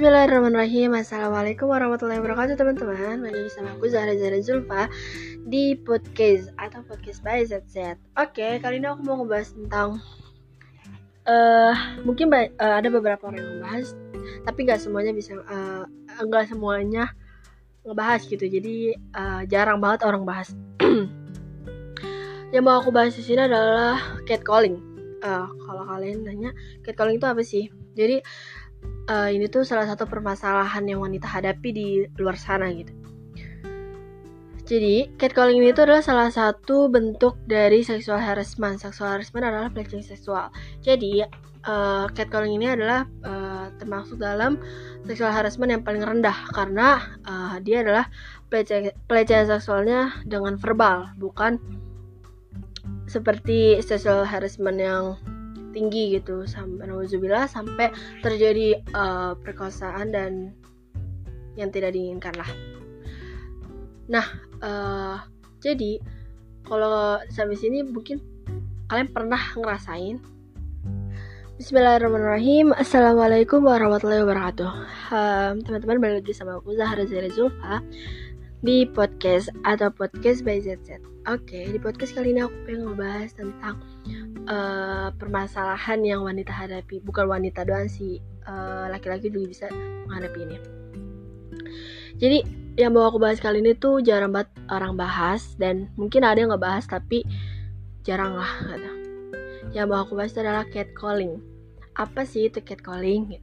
Bismillahirrahmanirrahim. Assalamualaikum warahmatullahi wabarakatuh teman-teman. Balik lagi sama aku Zahra Zahra Zulfa Di podcast atau podcast by ZZ Oke kali ini aku mau ngebahas tentang uh, Mungkin uh, ada beberapa orang yang ngebahas Tapi gak semuanya bisa uh, Gak semuanya ngebahas gitu. Jadi uh, jarang banget orang bahas. Yang mau aku bahas di sini adalah catcalling. Uh, Kalau kalian nanya catcalling itu apa sih? Jadi uh, ini tuh salah satu permasalahan yang wanita hadapi di luar sana gitu. Jadi, catcalling ini tuh adalah salah satu bentuk dari sexual harassment. Sexual harassment adalah pelecehan seksual. Jadi, uh, catcalling ini adalah uh, termasuk dalam sexual harassment yang paling rendah karena uh, dia adalah pelecehan, pelecehan seksualnya dengan verbal, bukan seperti sexual harassment yang tinggi gitu sampai sampai terjadi uh, perkosaan dan yang tidak diinginkan lah. Nah, uh, jadi kalau sampai sini mungkin kalian pernah ngerasain? Bismillahirrahmanirrahim. Assalamualaikum warahmatullahi wabarakatuh. Teman-teman um, balik lagi sama aku Zahra Zahra Zulfa Di podcast atau podcast by ZZ Oke, okay, di podcast kali ini aku pengen ngebahas tentang uh, permasalahan yang wanita hadapi. Bukan wanita doang sih, uh, laki-laki juga bisa menghadapi ini. Jadi yang mau aku bahas kali ini tuh jarang banget orang bahas dan mungkin ada yang ngebahas tapi jarang lah kata. Yang mau aku bahas adalah catcalling. Apa sih itu catcalling?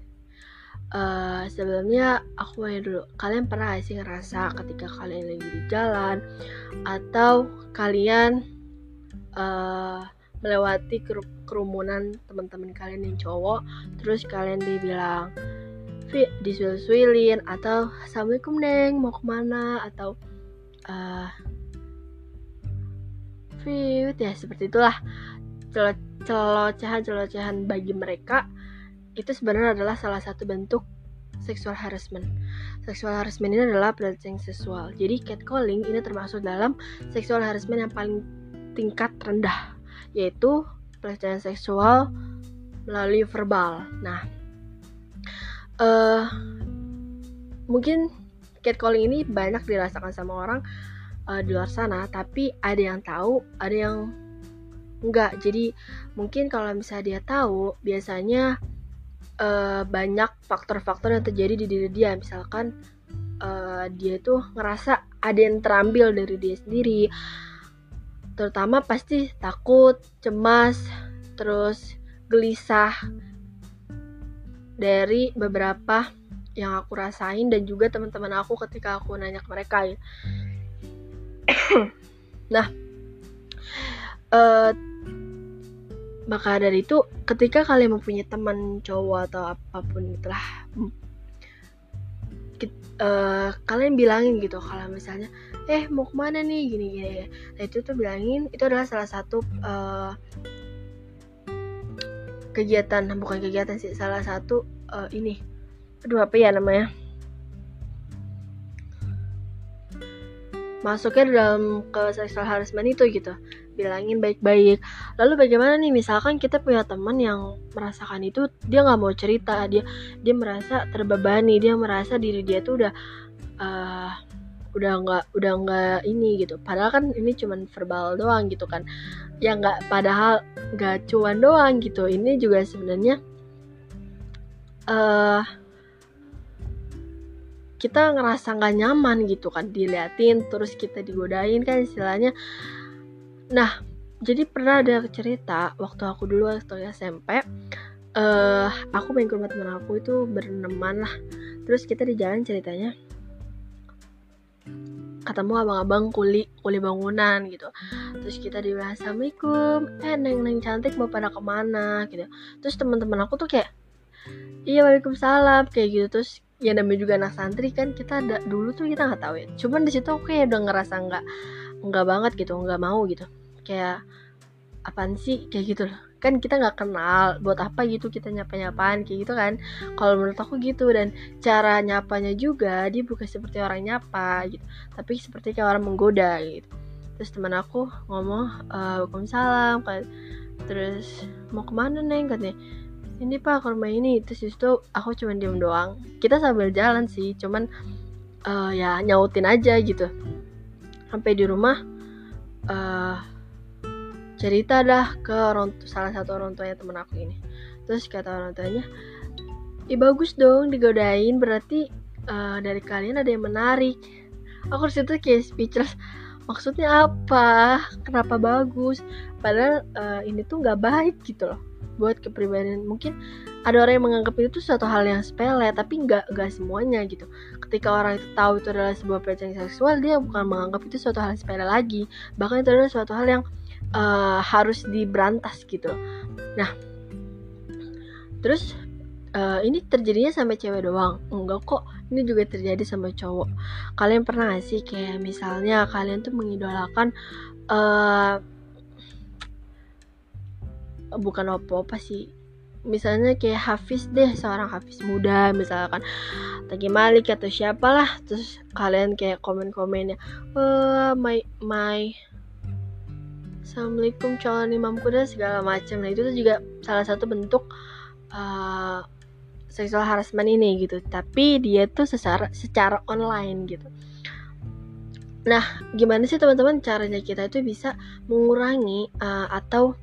Uh, sebelumnya aku mau dulu kalian pernah sih ngerasa ketika kalian lagi di jalan atau kalian uh, melewati kerumunan teman-teman kalian yang cowok terus kalian dibilang disuil-suilin atau assalamualaikum neng mau ke mana atau uh, fit ya seperti itulah celocehan-celocehan bagi mereka itu sebenarnya adalah salah satu bentuk sexual harassment. Sexual harassment ini adalah pelecehan seksual. Jadi catcalling ini termasuk dalam sexual harassment yang paling tingkat rendah, yaitu pelecehan seksual melalui verbal. Nah, uh, mungkin catcalling ini banyak dirasakan sama orang uh, di luar sana, tapi ada yang tahu, ada yang enggak. Jadi mungkin kalau misalnya dia tahu, biasanya uh, banyak faktor-faktor yang terjadi di diri dia misalkan uh, dia tuh ngerasa ada yang terambil dari dia sendiri terutama pasti takut cemas terus gelisah dari beberapa yang aku rasain dan juga teman-teman aku ketika aku nanya ke mereka ya. nah, uh, maka dari itu ketika kalian mempunyai teman cowok atau apa pun itulah uh, kalian bilangin gitu kalau misalnya eh mau ke mana nih? gini gini nah itu tuh bilangin itu adalah salah satu uh, kegiatan. Bukan kegiatan sih salah satu uh, ini. Aduh apa ya namanya? Masuknya dalam ke sexual harassment itu gitu. Bilangin baik-baik. Lalu bagaimana nih? Misalkan kita punya teman yang merasakan itu dia nggak mau cerita dia dia merasa terbebani dia merasa diri dia tuh udah uh, udah nggak udah nggak ini gitu. Padahal kan ini cuman verbal doang gitu kan. Ya nggak padahal nggak cuan doang gitu. Ini juga sebenarnya uh, kita ngerasa nggak nyaman gitu kan diliatin terus kita digodain kan istilahnya. Nah, jadi pernah ada cerita waktu aku dulu waktu SMP, uh, eh, aku main ke rumah teman aku itu bereneman lah. Terus kita di jalan ceritanya ketemu abang-abang kuli kuli bangunan gitu. Terus kita dibilang assalamualaikum eh neng neng cantik mau pada ke mana? Gitu. Terus teman-teman aku tuh kayak iya waalaikumsalam kayak gitu. Terus ya namanya juga anak santri kan kita ada dulu tuh kita nggak tahu ya. Cuman di situ aku kayak udah ngerasa nggak nggak banget gitu nggak mau gitu. Kayak apaan sih? Kayak gitu loh kan kita nggak kenal buat apa gitu kita nyapa nyapaan kayak gitu kan. Kalau menurut aku gitu dan cara nyapanya juga dia bukan seperti orang nyapa gitu tapi seperti kayak orang menggoda gitu. Terus teman aku ngomong e, Waalaikumsalam kan terus mau ke mana neng? katanya. Ini pak ke rumah ini. Terus itu aku cuma diem doang. Kita sambil jalan sih cuman uh, ya nyautin aja gitu. Sampai di rumah uh, cerita dah ke orang salah satu orang tuanya temen aku ini. Terus kata orang tuanya Ih bagus dong digodain berarti uh, dari kalian ada yang menarik. Aku di situ kayak speechless. Maksudnya apa? Kenapa bagus? Padahal uh, ini tuh nggak baik gitu loh buat kepribadian. Mungkin ada orang yang menganggap itu suatu hal yang sepele tapi nggak nggak semuanya gitu. Ketika orang itu tahu itu adalah sebuah pelecehan seksual dia bukan menganggap itu suatu hal sepele lagi. Bahkan itu adalah suatu hal yang uh, harus diberantas gitu. Nah terus uh, ini terjadinya sampai cewek doang. Enggak kok ini juga terjadi sama cowok. Kalian pernah gak sih kayak misalnya kalian tuh mengidolakan uh, bukan apa-apa sih. Misalnya kayak Hafiz deh seorang Hafiz muda misalkan. Tagi Malik atau siapalah terus kalian kayak komen-komennya oh, my my Assalamualaikum calon imam kuda segala macam. Nah itu tuh juga salah satu bentuk uh, seksual harassment ini gitu. Tapi dia tuh secara secara online gitu. Nah gimana sih teman-teman caranya kita itu bisa mengurangi uh, atau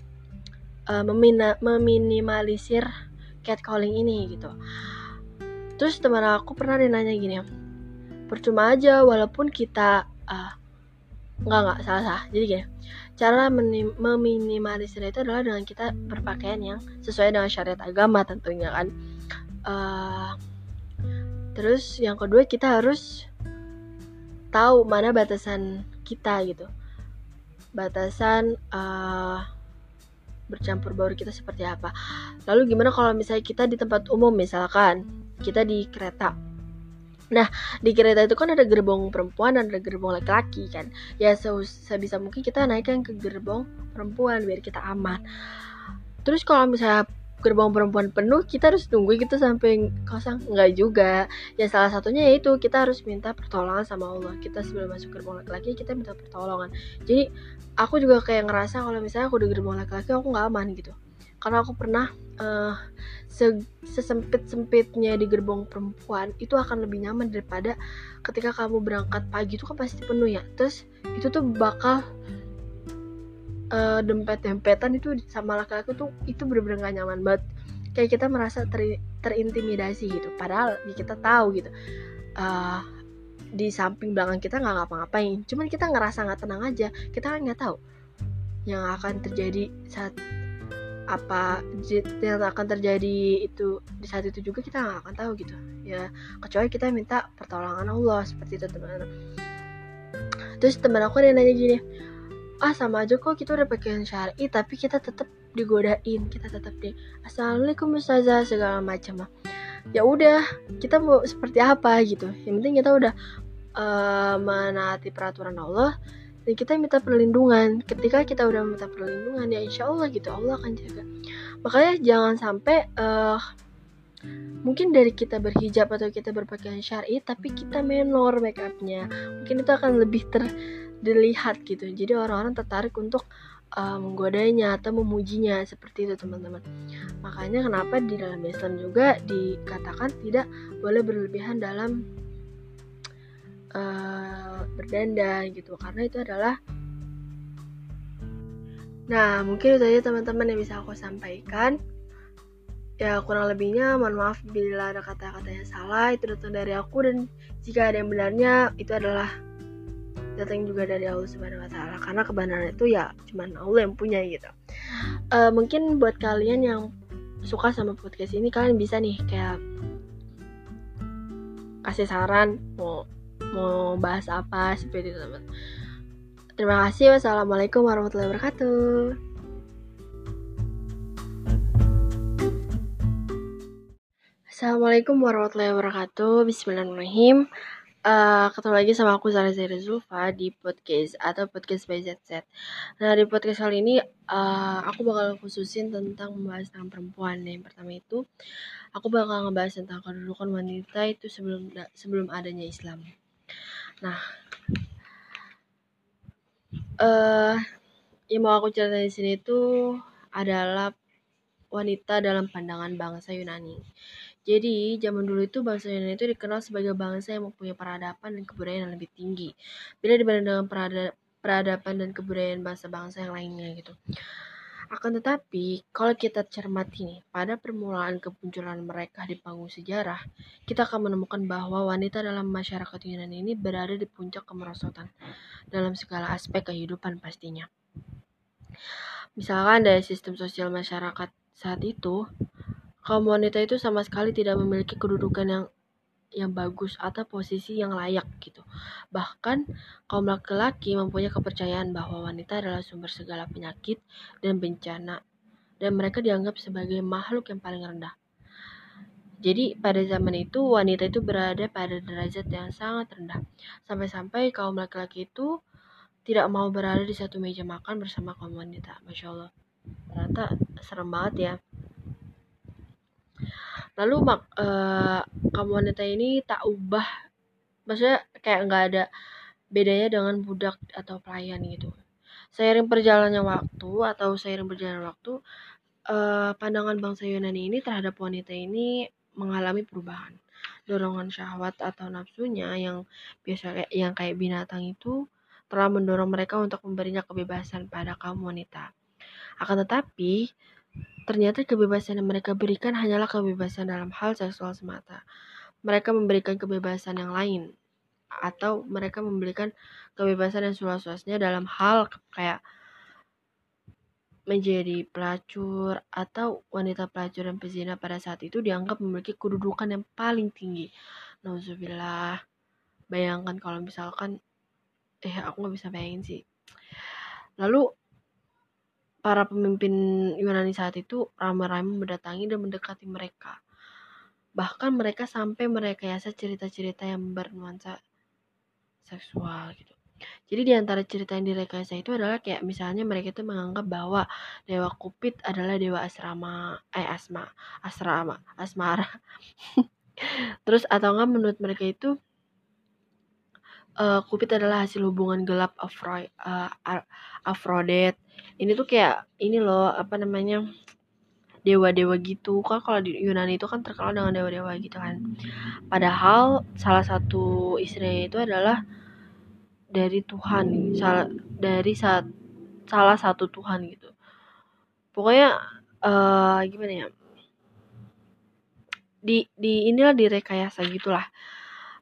uh, memina, meminimalisir catcalling ini gitu. Terus teman aku pernah nanya gini percuma aja walaupun kita uh, nggak nggak salah salah. Jadi gini cara meminimalisir itu adalah dengan kita berpakaian yang sesuai dengan syariat agama tentunya kan uh, terus yang kedua kita harus tahu mana batasan kita gitu batasan uh, bercampur baur kita seperti apa. Lalu gimana kalau misalnya kita di tempat umum misalkan kita di kereta. Nah, di kereta itu kan ada gerbong perempuan dan ada gerbong laki-laki kan. Ya sebisa mungkin kita naikkan ke gerbong perempuan biar kita aman. Terus kalau misalnya gerbang perempuan penuh kita harus tunggu gitu sampai kosong. Nggak juga. Ya salah satunya yaitu kita harus minta pertolongan sama Allah. Kita sebelum masuk gerbang laki-laki kita minta pertolongan. Jadi aku juga kayak ngerasa kalau misalnya aku di gerbang laki-laki aku nggak aman gitu karena aku pernah uh, sesempit sempitnya di gerbong perempuan itu akan lebih nyaman daripada ketika kamu berangkat pagi itu kan pasti penuh ya. Terus itu tuh bakal uh, dempet-dempetan itu sama laki-laki tuh itu bener-bener gak nyaman banget. Kayak kita merasa ter, terintimidasi gitu. Padahal ya kita tahu gitu uh, di samping belakang kita nggak ngapa-ngapain. Cuman kita ngerasa nggak tenang aja. Kita kan nggak tahu yang akan terjadi saat apa yang akan terjadi itu di saat itu juga kita nggak akan tahu gitu. Ya kecuali kita minta pertolongan Allah seperti itu teman-teman terus teman aku ada yang nanya gini ah sama aja kok kita udah pakaian syari tapi kita tetap digodain kita tetap di assalamualaikum ustazah segala macam. Ya udah kita mau seperti apa gitu. Yang penting kita udah uh, menaati peraturan Allah dan kita minta perlindungan. Ketika kita udah minta perlindungan ya insya Allah gitu Allah akan jaga. Makanya jangan sampai uh, mungkin dari kita berhijab atau kita berpakaian syari tapi kita menor make upnya. Mungkin itu akan lebih ter dilihat gitu. Jadi orang-orang tertarik untuk uh, menggodainya atau memujinya seperti itu teman-teman. Makanya kenapa di dalam Islam juga dikatakan tidak boleh berlebihan dalam uh, berdandan gitu karena itu adalah nah mungkin itu aja teman-teman yang bisa aku sampaikan. Ya kurang lebihnya mohon maaf bila ada kata-kata yang salah itu datang dari aku dan jika ada yang benarnya itu adalah datang juga dari Allah Subhanahu Wa Taala. Karena kebenaran itu ya cuman Allah yang punya gitu. Uh, mungkin buat kalian yang suka sama podcast ini kalian bisa nih kayak kasih saran mau mau bahas apa seperti itu teman terima kasih wassalamualaikum warahmatullahi wabarakatuh Assalamualaikum warahmatullahi wabarakatuh Bismillahirrahmanirrahim uh, ketemu lagi sama aku Zara Zaira Zulfa di podcast atau podcast by ZZ. Nah di podcast kali ini uh, aku bakal khususin tentang membahas tentang perempuan. Yang pertama itu aku bakal ngebahas tentang kedudukan wanita itu sebelum sebelum adanya Islam. Nah, uh, yang mau aku cerita di sini itu adalah wanita dalam pandangan bangsa Yunani. Jadi, zaman dulu itu bangsa Yunani itu dikenal sebagai bangsa yang mempunyai peradaban dan kebudayaan yang lebih tinggi. Bila dibanding dengan peradaban dan kebudayaan bangsa-bangsa yang lainnya gitu. Akan tetapi, kalau kita cermati nih, pada permulaan kemunculan mereka di panggung sejarah, kita akan menemukan bahwa wanita dalam masyarakat Yunani ini berada di puncak kemerosotan dalam segala aspek kehidupan pastinya. Misalkan dari sistem sosial masyarakat saat itu, kaum wanita itu sama sekali tidak memiliki kedudukan yang yang bagus atau posisi yang layak gitu. Bahkan kaum laki-laki mempunyai kepercayaan bahwa wanita adalah sumber segala penyakit dan bencana dan mereka dianggap sebagai makhluk yang paling rendah. Jadi pada zaman itu wanita itu berada pada derajat yang sangat rendah. Sampai-sampai kaum laki-laki itu tidak mau berada di satu meja makan bersama kaum wanita. Masya Allah. Ternyata serem banget ya. Lalu mak uh, kaum wanita ini tak ubah, maksudnya kayak nggak ada bedanya dengan budak atau pelayan gitu. Seiring perjalannya waktu atau seiring berjalan waktu, uh, pandangan bangsa Yunani ini terhadap wanita ini mengalami perubahan. Dorongan syahwat atau nafsunya yang biasa yang kayak binatang itu telah mendorong mereka untuk memberinya kebebasan pada kaum wanita. Akan tetapi, Ternyata kebebasan yang mereka berikan hanyalah kebebasan dalam hal seksual semata. Mereka memberikan kebebasan yang lain atau mereka memberikan kebebasan yang seluas-luasnya dalam hal kayak menjadi pelacur atau wanita pelacur dan pezina pada saat itu dianggap memiliki kedudukan yang paling tinggi. Nauzubillah. Bayangkan kalau misalkan eh aku nggak bisa bayangin sih. Lalu para pemimpin Yunani saat itu ramai-ramai mendatangi dan mendekati mereka. Bahkan mereka sampai merekayasa cerita-cerita yang bernuansa seksual gitu. Jadi di antara cerita yang direkayasa itu adalah kayak misalnya mereka itu menganggap bahwa Dewa Kupit adalah dewa asrama, eh asma, asrama, asmara. Terus atau enggak menurut mereka itu uh, Cupid adalah hasil hubungan gelap Afro, uh, Aphrodite. Ini tuh kayak ini loh apa namanya dewa-dewa gitu kan kalau di Yunani itu kan terkenal dengan dewa-dewa gitu kan. Padahal salah satu istrinya itu adalah dari Tuhan, salah dari saat salah satu Tuhan gitu. Pokoknya uh, gimana ya? Di di inilah direkayasa gitulah.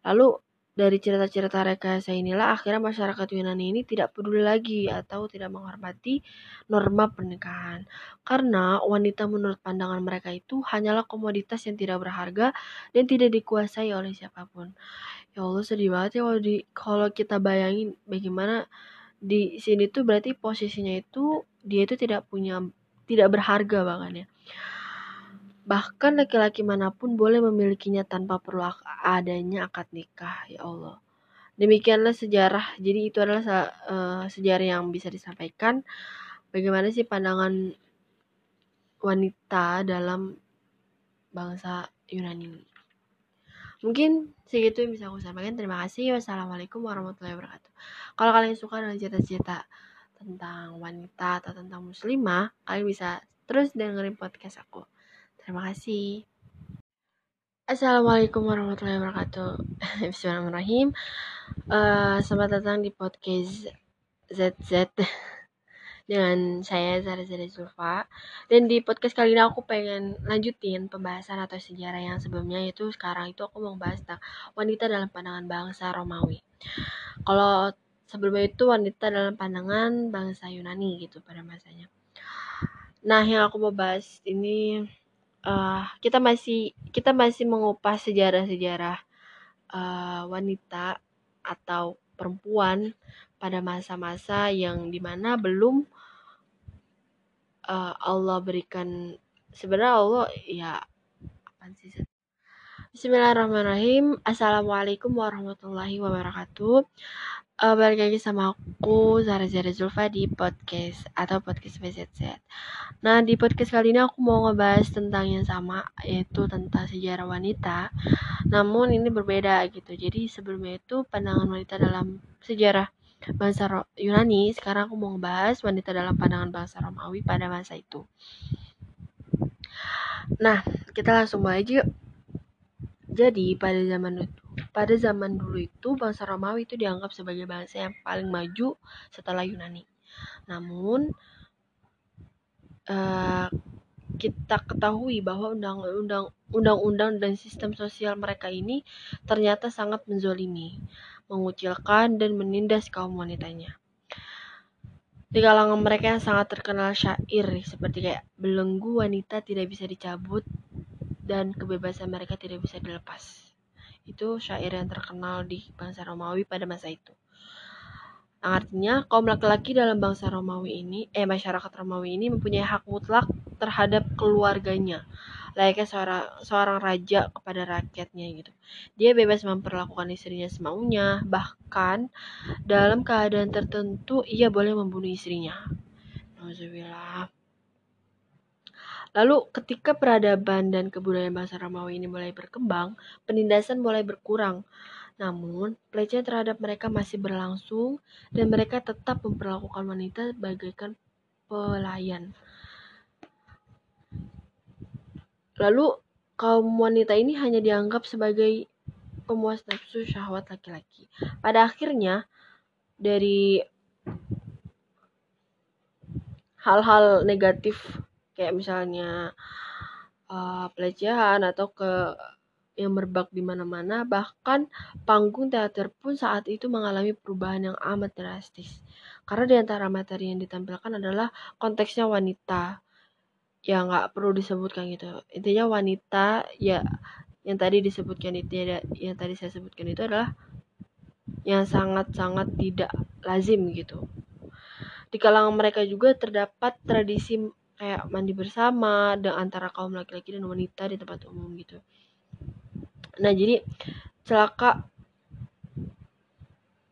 Lalu dari cerita-cerita rekayasa inilah akhirnya masyarakat Yunani ini tidak peduli lagi atau tidak menghormati norma pernikahan. Karena wanita menurut pandangan mereka itu hanyalah komoditas yang tidak berharga dan tidak dikuasai oleh siapa pun. Ya Allah sedih banget ya kalau kita bayangin bagaimana di sini tuh berarti posisinya itu dia itu tidak punya tidak berharga bahkan ya. Bahkan laki-laki mana pun boleh memilikinya tanpa perlu adanya akad nikah, ya Allah. Demikianlah sejarah. Jadi itu adalah uh, sejarah yang bisa disampaikan. Bagaimana sih pandangan wanita dalam bangsa Yunani Mungkin segitu yang bisa aku sampaikan. Terima kasih. Wassalamualaikum warahmatullahi wabarakatuh. Kalau kalian suka dengan cerita-cerita tentang wanita atau tentang muslimah, kalian bisa terus dengerin podcast aku. Terima kasih. Assalamualaikum warahmatullahi wabarakatuh. Bismillahirrahmanirrahim. Uh, selamat datang di podcast ZZ dengan saya Zara Zara Zulfa. Dan di podcast kali ini aku pengen lanjutin pembahasan atau sejarah yang sebelumnya yaitu sekarang itu aku mau bahas tentang wanita dalam pandangan bangsa Romawi. Kalau sebelumnya itu wanita dalam pandangan bangsa Yunani gitu pada masanya. Nah, yang aku mau bahas ini uh, kita masih kita masih mengupas sejarah-sejarah uh, wanita atau perempuan pada masa-masa yang di mana belum uh, Allah berikan sebenarnya Allah ya apa sih Bismillahirrahmanirrahim Assalamualaikum warahmatullahi wabarakatuh uh, balik lagi sama aku Zara Zara Zulfa di podcast atau podcast BZZ. Nah di podcast kali ini aku mau ngebahas tentang yang sama yaitu tentang sejarah wanita. Namun ini berbeda gitu. Jadi sebelumnya itu pandangan wanita dalam sejarah bangsa Yunani. Sekarang aku mau ngebahas wanita dalam pandangan bangsa Romawi pada masa itu. Nah, kita langsung mulai aja Jadi, pada zaman itu, pada zaman dulu itu bangsa Romawi itu dianggap sebagai bangsa yang paling maju setelah Yunani. Namun, uh, kita ketahui bahwa undang-undang undang-undang dan sistem sosial mereka ini ternyata sangat menzolimi, mengucilkan dan menindas kaum wanitanya. Di kalangan mereka yang sangat terkenal syair seperti kayak belenggu wanita tidak bisa dicabut dan kebebasan mereka tidak bisa dilepas. Itu syair yang terkenal di bangsa Romawi pada masa itu. Artinya, kaum laki-laki dalam bangsa Romawi ini, eh masyarakat Romawi ini mempunyai hak mutlak terhadap keluarganya, layaknya seorang seorang raja kepada rakyatnya gitu. Dia bebas memperlakukan istrinya semaunya, bahkan dalam keadaan tertentu ia boleh membunuh istrinya. Nauzubillah. Lalu ketika peradaban dan kebudayaan bangsa Romawi ini mulai berkembang, penindasan mulai berkurang. Namun, pelecehan terhadap mereka masih berlangsung dan mereka tetap memperlakukan wanita bagaikan pelayan. Lalu kaum wanita ini hanya dianggap sebagai pemuas nafsu syahwat laki-laki. Pada akhirnya dari hal-hal negatif kayak misalnya uh, pelecehan atau ke yang merebak di mana-mana bahkan panggung teater pun saat itu mengalami perubahan yang amat drastis. Karena di antara materi yang ditampilkan adalah konteksnya wanita. Ya nggak perlu disebutkan gitu. Intinya wanita ya yang tadi disebutkan itu ya yang tadi saya sebutkan itu adalah yang sangat-sangat tidak lazim gitu. Di kalangan mereka juga terdapat tradisi kayak mandi bersama dengan antara kaum laki-laki dan wanita di tempat umum gitu nah jadi celaka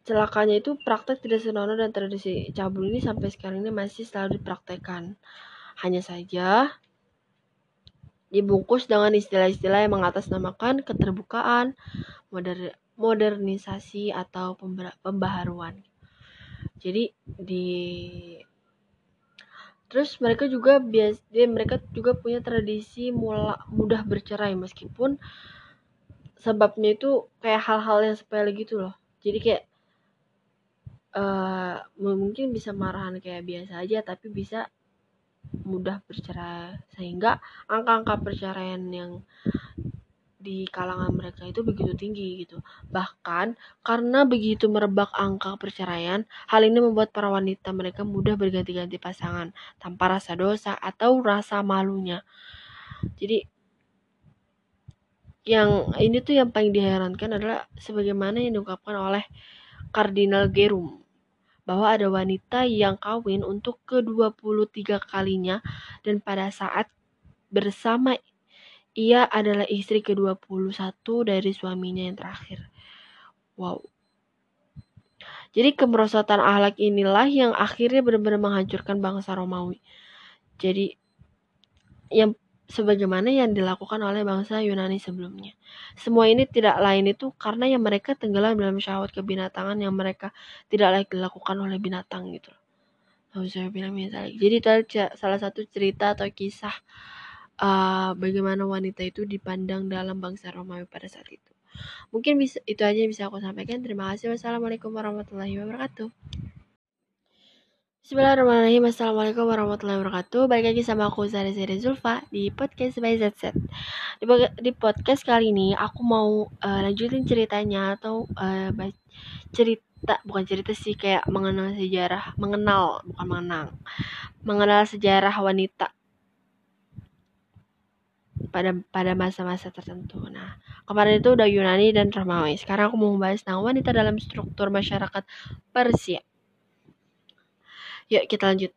celakanya itu praktek tidak senonoh dan tradisi cabul ini sampai sekarang ini masih selalu dipraktekkan hanya saja dibungkus dengan istilah-istilah yang mengatasnamakan keterbukaan, moder modernisasi atau pembaharuan. Jadi di Terus mereka juga bias dia mereka juga punya tradisi mula, mudah bercerai meskipun sebabnya itu kayak hal-hal yang sepele gitu loh. Jadi kayak uh, mungkin bisa marahan kayak biasa aja tapi bisa mudah bercerai sehingga angka-angka perceraian yang di kalangan mereka itu begitu tinggi gitu. Bahkan karena begitu merebak angka perceraian, hal ini membuat para wanita mereka mudah berganti-ganti pasangan tanpa rasa dosa atau rasa malunya. Jadi yang ini tuh yang paling diherankan adalah sebagaimana yang diungkapkan oleh Kardinal Gerum bahwa ada wanita yang kawin untuk ke-23 kalinya dan pada saat bersama ia adalah istri ke-21 dari suaminya yang terakhir. Wow. Jadi kemerosotan ahlak inilah yang akhirnya benar-benar menghancurkan bangsa Romawi. Jadi yang sebagaimana yang dilakukan oleh bangsa Yunani sebelumnya. Semua ini tidak lain itu karena yang mereka tenggelam dalam syahwat kebinatangan yang mereka tidak lagi dilakukan oleh binatang gitu. Jadi salah satu cerita atau kisah uh, bagaimana wanita itu dipandang dalam bangsa Romawi pada saat itu. Mungkin bisa, itu aja yang bisa aku sampaikan. Terima kasih. Wassalamualaikum warahmatullahi wabarakatuh. Bismillahirrahmanirrahim Assalamualaikum warahmatullahi wabarakatuh Balik lagi sama aku Zara Zara Zulfa Di podcast by ZZ di, di podcast kali ini Aku mau uh, lanjutin ceritanya Atau uh, cerita Bukan cerita sih Kayak mengenal sejarah Mengenal Bukan mengenang Mengenal sejarah wanita pada pada masa-masa tertentu. Nah, kemarin itu udah Yunani dan Romawi. Sekarang aku mau membahas tentang wanita dalam struktur masyarakat Persia. Yuk kita lanjut.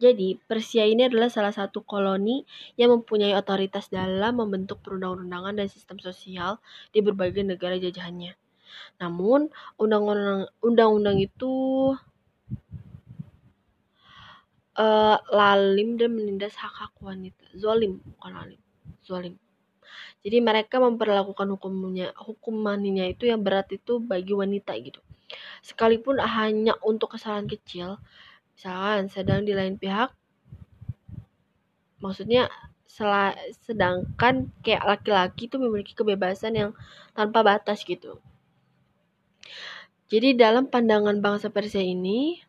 Jadi, Persia ini adalah salah satu koloni yang mempunyai otoritas dalam membentuk perundang-undangan dan sistem sosial di berbagai negara jajahannya. Namun, undang-undang itu uh, lalim dan menindas hak-hak wanita. Zolim, bukan lalim. Zolim. Jadi mereka memperlakukan hukumnya, hukumannya itu yang berat itu bagi wanita gitu. Sekalipun hanya untuk kesalahan kecil, misalkan sedang di lain pihak maksudnya Sel sedangkan kayak laki-laki itu memiliki kebebasan yang tanpa batas gitu. Jadi dalam pandangan bangsa Persia ini,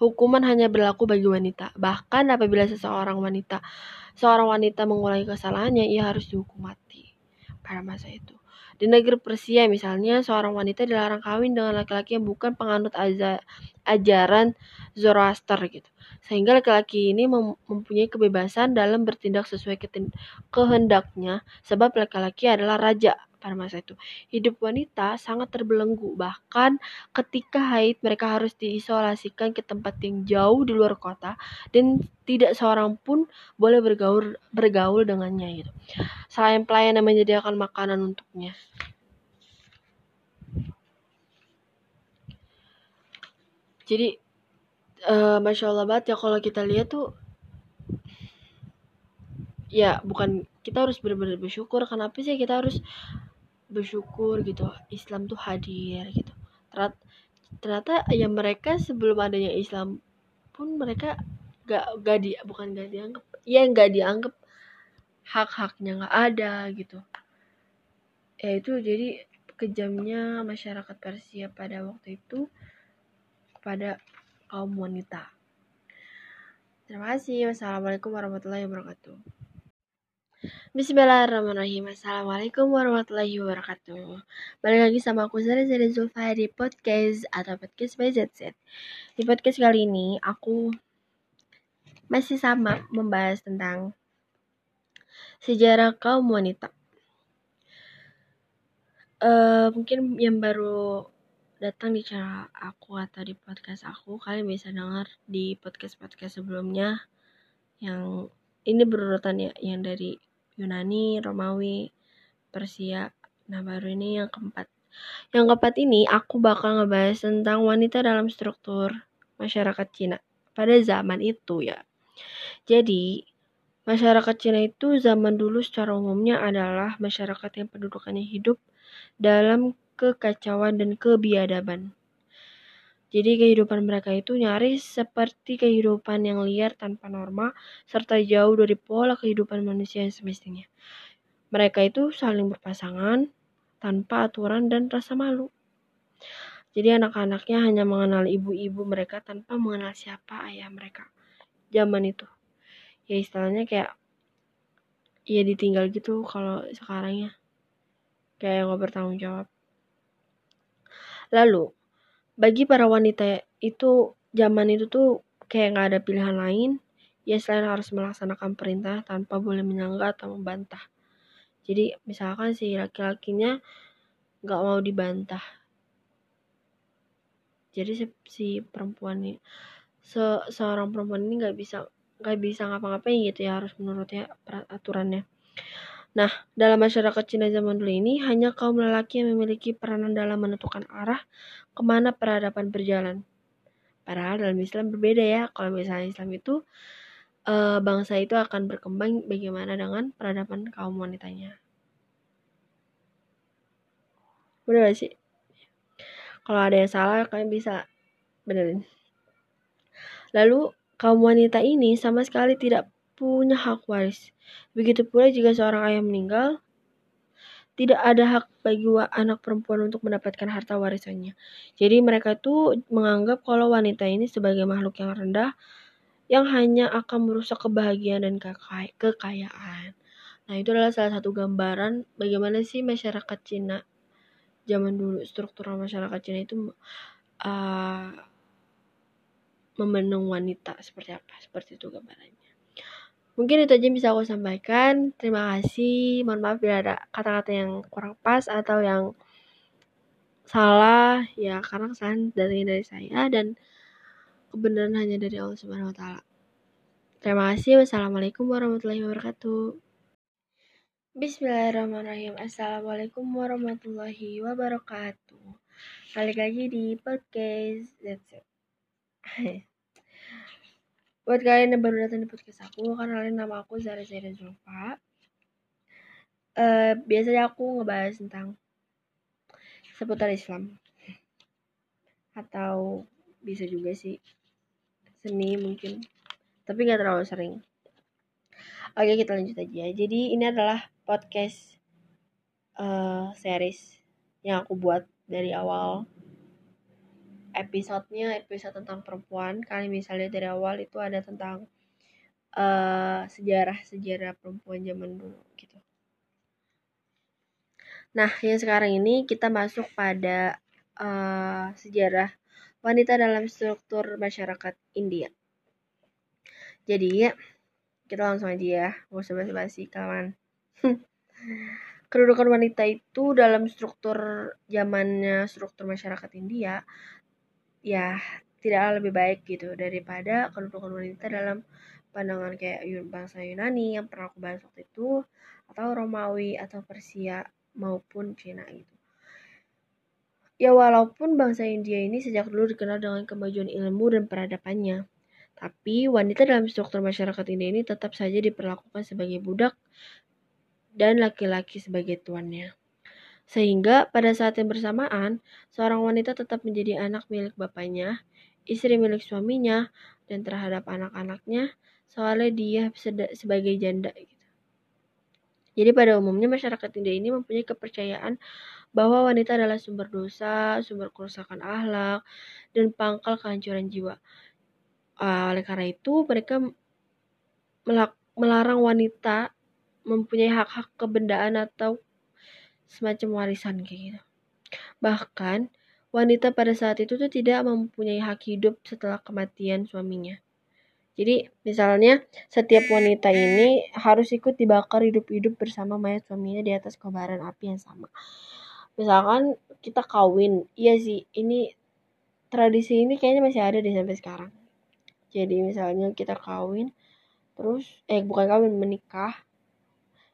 hukuman hanya berlaku bagi wanita. Bahkan apabila seseorang wanita, seorang wanita mengulangi kesalahannya, ia harus dihukum mati pada masa itu. Di negeri Persia misalnya, seorang wanita dilarang kawin dengan laki-laki yang bukan penganut ajaran Zoroaster gitu. Sehingga laki-laki ini mempunyai kebebasan dalam bertindak sesuai kehendaknya sebab laki-laki adalah raja pada masa itu. Hidup wanita sangat terbelenggu, bahkan ketika haid mereka harus diisolasikan ke tempat yang jauh di luar kota dan tidak seorang pun boleh bergaul bergaul dengannya gitu. Selain pelayan yang menyediakan makanan untuknya. Jadi uh, masya Allah banget ya kalau kita lihat tuh ya bukan kita harus benar-benar bersyukur. Kenapa sih kita harus bersyukur gitu? Islam tuh hadir gitu. Ternyata, ternyata ya mereka sebelum adanya Islam pun mereka gak gak di bukan gak dianggap ya gak dianggap hak-haknya gak ada gitu. Ya itu jadi kejamnya masyarakat Persia pada waktu itu kepada kaum wanita. Terima kasih. Wassalamualaikum warahmatullahi wabarakatuh. Bismillahirrahmanirrahim. Assalamualaikum warahmatullahi wabarakatuh. Balik lagi sama aku Zara Zara Zulfa di podcast atau podcast by ZZ Di podcast kali ini aku masih sama membahas tentang sejarah kaum wanita. Uh, Mungkin yang baru datang di channel aku atau di podcast aku Kalian bisa dengar di podcast-podcast sebelumnya Yang ini berurutan ya yang dari Yunani, Romawi, Persia. Nah, baru ini yang keempat. Yang keempat ini aku bakal ngebahas tentang wanita dalam struktur masyarakat Cina pada zaman itu ya. Jadi, masyarakat Cina itu zaman dulu secara umumnya adalah masyarakat yang pendudukannya hidup dalam kekacauan dan kebiadaban. Jadi kehidupan mereka itu nyaris seperti kehidupan yang liar tanpa norma serta jauh dari pola kehidupan manusia yang semestinya. Mereka itu saling berpasangan tanpa aturan dan rasa malu. Jadi anak-anaknya hanya mengenal ibu-ibu mereka tanpa mengenal siapa ayah mereka. Zaman itu. Ya istilahnya kayak ya ditinggal gitu kalau sekarang ya. Kayak nggak bertanggung jawab. Lalu, bagi para wanita itu zaman itu tuh kayak nggak ada pilihan lain. Ya selain harus melaksanakan perintah tanpa boleh menyanggah atau membantah. Jadi misalkan si laki-lakinya nggak mau dibantah. Jadi si, si perempuan ini se seorang perempuan ini nggak bisa nggak bisa ngapa-ngapain gitu ya harus menurutnya aturannya Nah, dalam masyarakat Cina zaman dulu ini, hanya kaum lelaki yang memiliki peranan dalam menentukan arah ke mana peradaban berjalan. Padahal dalam Islam berbeda ya. Kalau misalnya Islam itu, e, bangsa itu akan berkembang bagaimana dengan peradaban kaum wanitanya. Bener sih? Kalau ada yang salah, kalian bisa benerin. Lalu, kaum wanita ini sama sekali tidak punya hak waris. Begitu pula jika seorang ayah meninggal, tidak ada hak bagi anak perempuan untuk mendapatkan harta warisannya. Jadi mereka itu menganggap kalau wanita ini sebagai makhluk yang rendah yang hanya akan merusak kebahagiaan dan kekayaan. Nah, itu adalah salah satu gambaran bagaimana sih masyarakat Cina zaman dulu struktural masyarakat Cina itu uh, memenung wanita seperti apa? Seperti itu gambarannya. Mungkin itu aja yang bisa aku sampaikan. Terima kasih. Mohon maaf bila ada kata-kata yang kurang pas atau yang salah ya karena kesalahan dari dari saya dan kebenaran hanya dari Allah Subhanahu wa taala. Terima kasih. Wassalamualaikum warahmatullahi wabarakatuh. Bismillahirrahmanirrahim. Assalamualaikum warahmatullahi wabarakatuh. Balik lagi di podcast That's it. Buat kalian yang baru datang di podcast aku, kenalin nama aku Zara Zaira Zulfa. Uh, biasanya aku ngebahas tentang seputar Islam. Atau bisa juga sih seni mungkin. Tapi nggak terlalu sering. Oke kita lanjut aja. Jadi ini adalah podcast uh, series yang aku buat dari awal episodenya episode tentang perempuan. Kalian bisa lihat dari awal itu ada tentang uh, sejarah-sejarah perempuan zaman dulu gitu. Nah yang sekarang ini kita masuk pada uh, sejarah wanita dalam struktur masyarakat India. Jadi kita langsung aja ya nggak usah basi-basi kawan. Kedudukan wanita itu dalam struktur zamannya struktur masyarakat India ya tidak lebih baik gitu daripada kedudukan wanita dalam pandangan kayak bangsa Yunani yang pernah aku bahas waktu itu atau Romawi atau Persia maupun Cina gitu. Ya walaupun bangsa India ini sejak dulu dikenal dengan kemajuan ilmu dan peradabannya, tapi wanita dalam struktur masyarakat India ini tetap saja diperlakukan sebagai budak dan laki-laki sebagai tuannya. Sehingga pada saat yang bersamaan, seorang wanita tetap menjadi anak milik bapaknya, istri milik suaminya, dan terhadap anak-anaknya, soalnya dia sebagai janda gitu. Jadi pada umumnya masyarakat India ini mempunyai kepercayaan bahwa wanita adalah sumber dosa, sumber kerusakan akhlak, dan pangkal kehancuran jiwa. Oleh karena itu, mereka melarang wanita mempunyai hak-hak kebendaan atau semacam warisan kayak gitu. Bahkan, wanita pada saat itu tuh tidak mempunyai hak hidup setelah kematian suaminya. Jadi, misalnya setiap wanita ini harus ikut dibakar hidup-hidup bersama mayat suaminya di atas kobaran api yang sama. Misalkan kita kawin, iya sih, ini tradisi ini kayaknya masih ada di sampai sekarang jadi misalnya kita kawin terus eh bukan kawin menikah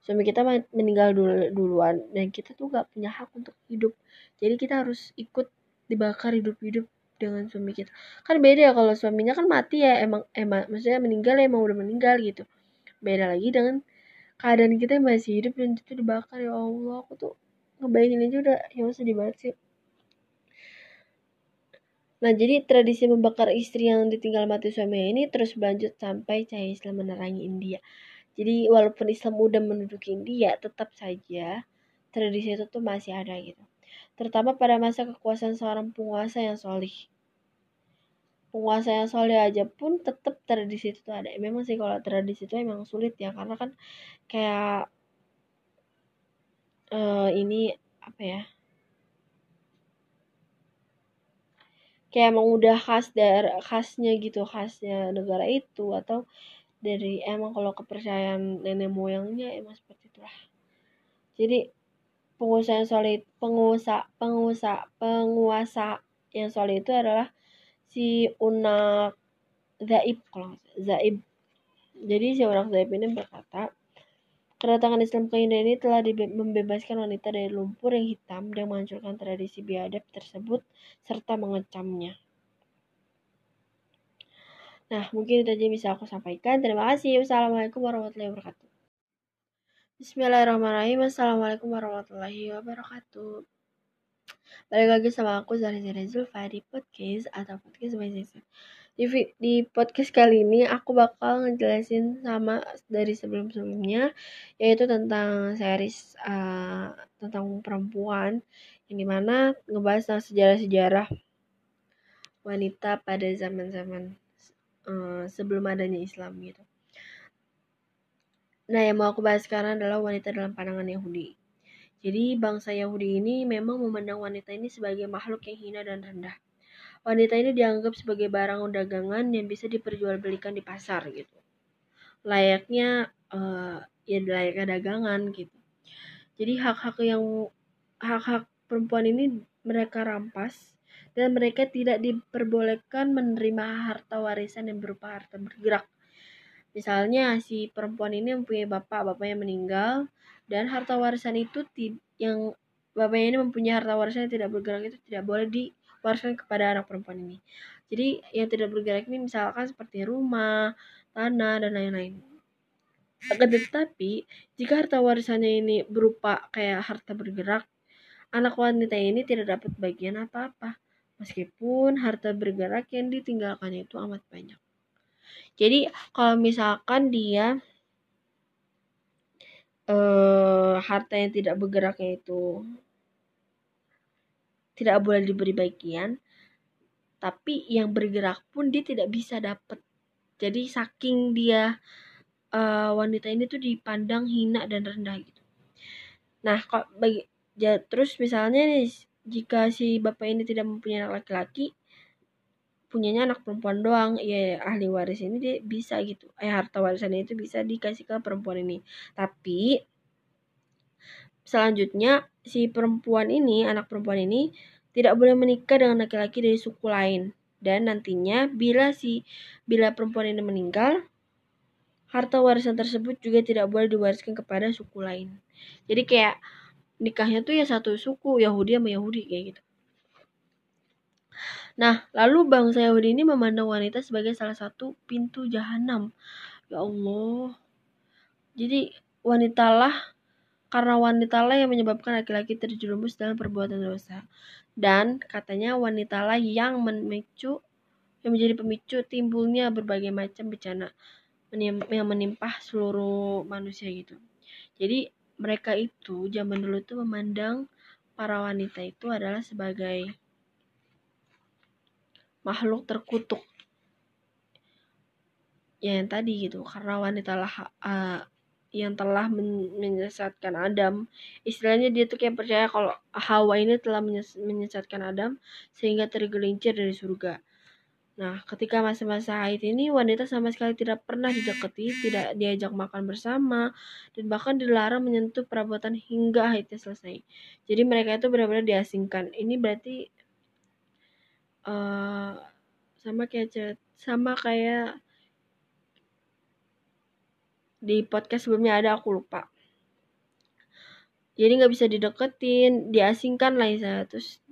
suami kita meninggal dulu, duluan. Dan kita tuh gak punya hak untuk hidup. Jadi kita harus ikut dibakar hidup-hidup dengan suami kita. Kan beda ya kalau suaminya kan mati ya emang emang maksudnya meninggal ya emang udah meninggal gitu. Beda lagi dengan keadaan kita yang masih hidup dan itu dibakar. Ya Allah aku tuh ngebayangin aja udah ya sedih banget sih. Nah, jadi tradisi membakar istri yang ditinggal mati suaminya ini terus berlanjut sampai cahaya Islam menerangi India. Jadi, walaupun Islam udah menduduki India, tetap saja tradisi itu tuh masih ada gitu. Terutama pada masa kekuasaan seorang penguasa yang solih. Penguasa yang solih aja pun tetap tradisi itu tuh ada. Memang sih kalau tradisi itu emang sulit ya, karena kan kayak uh, ini apa ya kayak emang udah khas dari khasnya gitu khasnya negara itu atau dari emang kalau kepercayaan nenek moyangnya emang seperti itulah. Jadi penguasa yang solid penguasa penguasa penguasa yang solid itu adalah si unak zaib kalau zaib. Jadi si unak zaib ini berkata Kedatangan Islam ke India ini telah membebaskan wanita dari lumpur yang hitam dan menghancurkan tradisi biadab tersebut serta mengecamnya. Nah, mungkin itu aja bisa aku sampaikan. Terima kasih. Wassalamualaikum warahmatullahi wabarakatuh. Bismillahirrahmanirrahim. Assalamualaikum warahmatullahi wabarakatuh. Balik lagi sama aku Zahra Zahra Zulfa di podcast atau podcast by di, di podcast kali ini aku bakal ngejelasin sama dari sebelum-sebelumnya yaitu tentang series uh, tentang perempuan yang di mana ngebahas tentang sejarah-sejarah wanita pada zaman-zaman uh, sebelum adanya Islam gitu. Nah yang mau aku bahas sekarang adalah wanita dalam pandangan Yahudi. Jadi bangsa Yahudi ini memang memandang wanita ini sebagai makhluk yang hina dan rendah wanita ini dianggap sebagai barang dagangan yang bisa diperjualbelikan di pasar gitu layaknya uh, ya layaknya dagangan gitu jadi hak-hak yang hak-hak perempuan ini mereka rampas dan mereka tidak diperbolehkan menerima harta warisan yang berupa harta bergerak misalnya si perempuan ini mempunyai bapak bapaknya meninggal dan harta warisan itu yang bapaknya ini mempunyai harta warisan yang tidak bergerak itu tidak boleh di wariskan kepada anak perempuan ini. Jadi yang tidak bergerak ini misalkan seperti rumah, tanah, dan lain-lain. Tetapi, jika harta warisannya ini berupa kayak harta bergerak, anak wanita ini tidak dapat bagian apa-apa. Meskipun harta bergerak yang ditinggalkannya itu amat banyak. Jadi kalau misalkan dia uh, harta yang tidak bergeraknya itu tidak boleh diberi bagian tapi yang bergerak pun dia tidak bisa dapat jadi saking dia uh, wanita ini tuh dipandang hina dan rendah gitu nah kok bagi ya, terus misalnya nih jika si bapak ini tidak mempunyai anak laki-laki punyanya anak perempuan doang. Ya ahli waris ini dia bisa gitu. Eh harta warisannya itu bisa dikasih ke perempuan ini. Tapi selanjutnya si perempuan ini anak perempuan ini tidak boleh menikah dengan laki-laki dari suku lain. Dan nantinya bila si bila perempuan ini meninggal harta warisan tersebut juga tidak boleh diwariskan kepada suku lain. Jadi kayak nikahnya tuh ya satu suku Yahudi sama Yahudi kayak gitu. Nah, lalu bangsa Yahudi ini memandang wanita sebagai salah satu pintu jahanam. Ya Allah. Jadi wanitalah karena wanitalah yang menyebabkan laki-laki terjerumus dalam perbuatan dosa dan katanya wanitalah yang memicu yang menjadi pemicu timbulnya berbagai macam bencana yang menimpa seluruh manusia gitu. Jadi mereka itu zaman dulu tuh memandang para wanita itu adalah sebagai makhluk terkutuk. Ya yang tadi gitu, karena wanita lah uh, yang telah menyesatkan Adam. Istilahnya dia tuh kayak percaya kalau Hawa ini telah menyesatkan Adam sehingga tergelincir dari surga. Nah, ketika masa-masa haid ini wanita sama sekali tidak pernah didekati, tidak diajak makan bersama, dan bahkan dilarang menyentuh perabotan hingga haidnya selesai. Jadi mereka itu benar-benar diasingkan. Ini berarti uh, sama kayak sama kayak di podcast sebelumnya ada aku lupa jadi nggak bisa dideketin diasingkan lah ya terus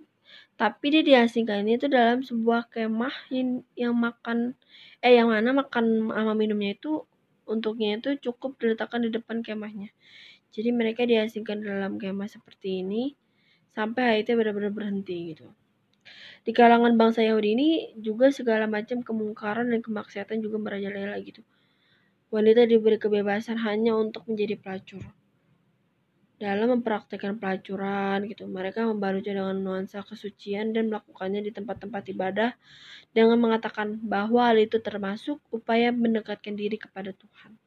tapi dia diasingkan ini tuh dalam sebuah kemah yang, makan eh yang mana makan sama minumnya itu untuknya itu cukup diletakkan di depan kemahnya. Jadi mereka diasingkan dalam kemah seperti ini sampai itu benar-benar berhenti gitu. Di kalangan bangsa Yahudi ini juga segala macam kemungkaran dan kemaksiatan juga merajalela gitu. Wanita diberi kebebasan hanya untuk menjadi pelacur. Dalam mempraktekkan pelacuran gitu, mereka membalunya dengan nuansa kesucian dan melakukannya di tempat-tempat ibadah dengan mengatakan bahwa hal itu termasuk upaya mendekatkan diri kepada Tuhan.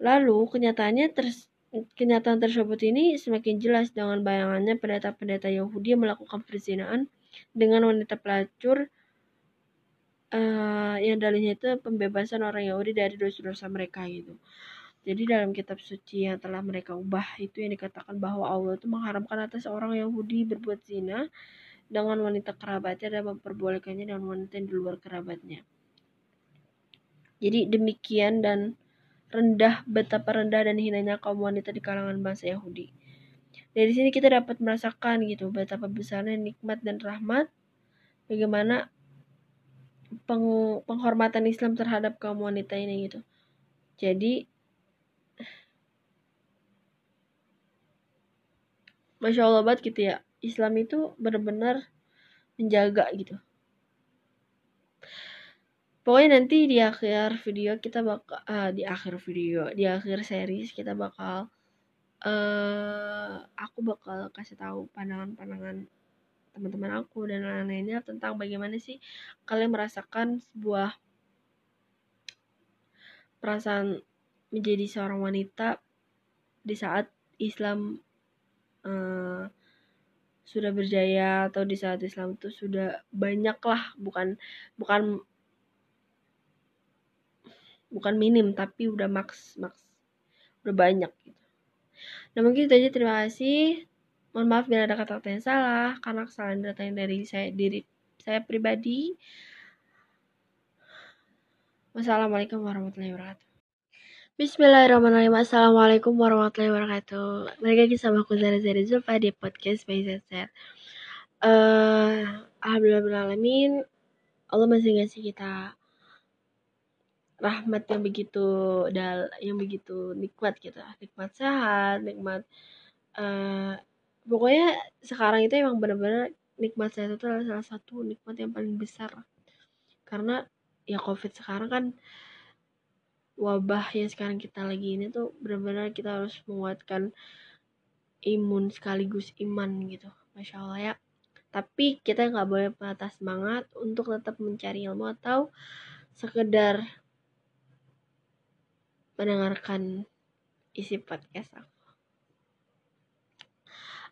Lalu kenyataannya ter kenyataan tersebut ini semakin jelas dengan bayangannya pendeta-pendeta Yahudi melakukan perzinahan dengan wanita pelacur uh, yang dalilnya itu pembebasan orang Yahudi dari dosa-dosa mereka gitu. Jadi dalam kitab suci yang telah mereka ubah itu yang dikatakan bahwa Allah itu mengharamkan atas orang Yahudi berbuat zina dengan wanita kerabatnya dan memperbolehkannya dengan wanita yang di luar kerabatnya. Jadi demikian dan rendah betapa rendah dan hinanya kaum wanita di kalangan bangsa Yahudi. Dari sini kita dapat merasakan gitu betapa besarnya nikmat dan rahmat bagaimana peng, penghormatan Islam terhadap kaum wanita ini gitu. Jadi Masya Allah banget gitu ya. Islam itu benar-benar menjaga gitu. Pokoknya nanti di akhir video kita bakal uh, di akhir video, di akhir series kita bakal uh, aku bakal kasih tahu pandangan-pandangan teman-teman aku dan lain-lainnya tentang bagaimana sih kalian merasakan sebuah perasaan menjadi seorang wanita di saat Islam uh, sudah berjaya atau di saat Islam itu sudah banyak lah bukan bukan bukan minim tapi udah maks maks udah banyak gitu. Nah mungkin itu aja terima kasih Mohon maaf bila ada kata-kata yang salah karena kesalahan datang dari saya diri saya pribadi. Wassalamualaikum warahmatullahi wabarakatuh. Bismillahirrahmanirrahim. Assalamualaikum warahmatullahi wabarakatuh. Balik lagi sama aku Zara Zara Zulfa di podcast by ZZ. Uh, eh, Alhamdulillah. Allah masih ngasih kita rahmat yang begitu dal yang begitu nikmat gitu nikmat sehat nikmat uh, pokoknya sekarang itu emang bener-bener nikmat saya itu adalah salah satu nikmat yang paling besar karena ya covid sekarang kan wabah yang sekarang kita lagi ini tuh benar-benar kita harus menguatkan imun sekaligus iman gitu. Masya allah ya. Tapi kita nggak boleh patah semangat untuk tetap mencari ilmu atau sekedar mendengarkan isi podcast aku.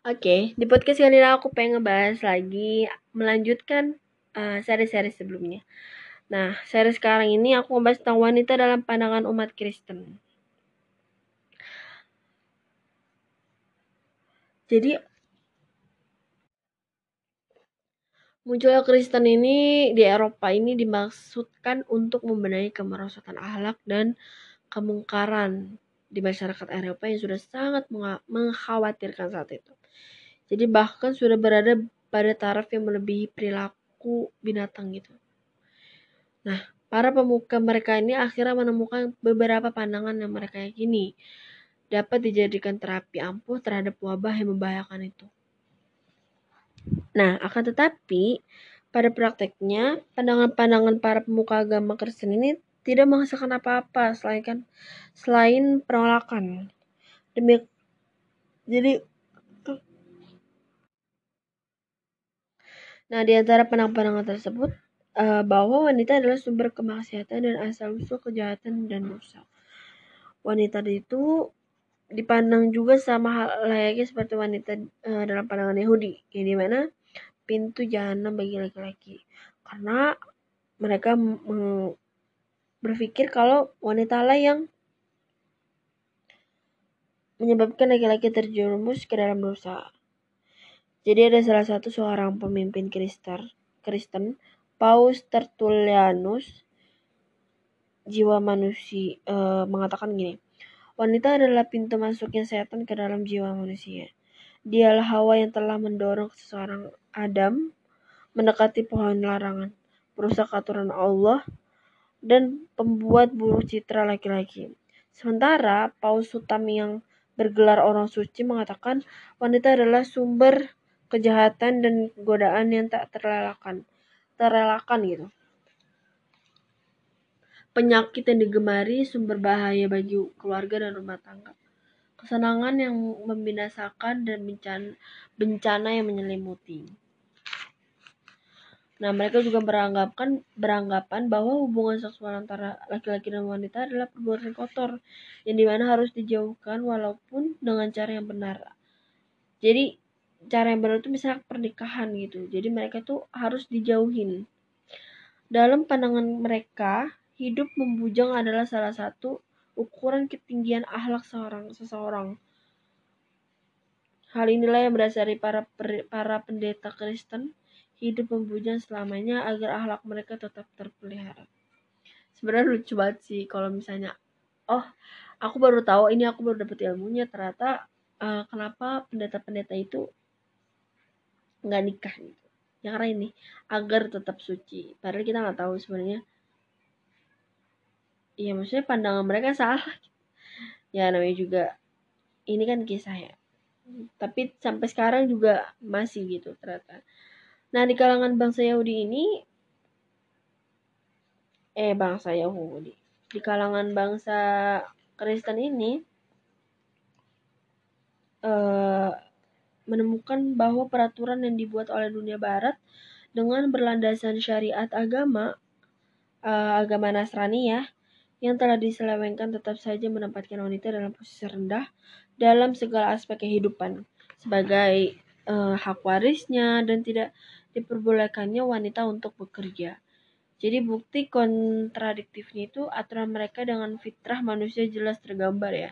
Oke, okay, di podcast kali ini aku pengen ngebahas lagi melanjutkan uh, seri-seri sebelumnya. Nah, seri sekarang ini aku ngebahas tentang wanita dalam pandangan umat Kristen. Jadi munculnya Kristen ini di Eropa ini dimaksudkan untuk membenahi kemerosotan akhlak dan kemungkaran di masyarakat Eropa yang sudah sangat mengkhawatirkan saat itu. Jadi bahkan sudah berada pada taraf yang melebihi perilaku binatang gitu. Nah, para pemuka mereka ini akhirnya menemukan beberapa pandangan yang mereka yakini dapat dijadikan terapi ampuh terhadap wabah yang membahayakan itu. Nah, akan tetapi pada prakteknya pandangan-pandangan para pemuka agama Kristen ini tidak menghasilkan apa-apa selain kan selain penolakan. Demi jadi Nah, di antara pandangan-pandangan tersebut, uh, bahwa wanita adalah sumber kemaksiatan dan asal-usul kejahatan dan dosa. Wanita itu dipandang juga sama hal layaknya seperti wanita uh, dalam pandangan Yahudi, yang di mana pintu jahanam bagi laki-laki. Karena mereka berpikir kalau wanita lah yang menyebabkan laki-laki terjerumus ke dalam dosa. Jadi ada salah satu seorang pemimpin Kristen, Kristen Paus Tertullianus jiwa manusia e, mengatakan gini, wanita adalah pintu masuknya setan ke dalam jiwa manusia. Dialah Hawa yang telah mendorong seseorang Adam mendekati pohon larangan, merusak aturan Allah, dan pembuat buruk citra laki-laki. Sementara Paus Sutam yang bergelar orang suci mengatakan wanita adalah sumber kejahatan dan godaan yang tak terelakkan terelakkan gitu. Penyakit yang digemari sumber bahaya bagi keluarga dan rumah tangga. Kesenangan yang membinasakan dan bencana, bencana yang menyelimuti. Nah, mereka juga beranggapan beranggapan bahwa hubungan seksual antara laki-laki dan wanita adalah perbuatan kotor yang di mana harus dijauhkan walaupun dengan cara yang benar. Jadi cara yang benar itu misalnya pernikahan gitu. Jadi mereka tuh harus dijauhin. Dalam pandangan mereka hidup membujang adalah salah satu ukuran ketinggian akhlak seorang seseorang. Hal inilah yang berdasari para para pendeta Kristen hidup membujang selamanya agar akhlak mereka tetap terpelihara. Sebenarnya lucu banget sih kalau misalnya oh aku baru tahu ini aku baru dapat ilmunya ternyata uh, kenapa pendeta-pendeta itu nggak nikah gitu. Ya karena ini agar tetap suci. Padahal kita nggak tahu sebenarnya. Iya maksudnya pandangan mereka salah. Ya namanya juga ini kan kisah ya. Tapi sampai sekarang juga masih gitu ternyata. Nah di kalangan bangsa Yahudi ini eh bangsa Yahudi. Di kalangan bangsa Kristen ini eh menemukan bahwa peraturan yang dibuat oleh dunia barat dengan berlandasan syariat agama uh, agama Nasrani ya yang telah diselewengkan tetap saja menempatkan wanita dalam posisi rendah dalam segala aspek kehidupan sebagai uh, hak warisnya dan tidak diperbolehkannya wanita untuk bekerja. Jadi bukti kontradiktifnya itu aturan mereka dengan fitrah manusia jelas tergambar ya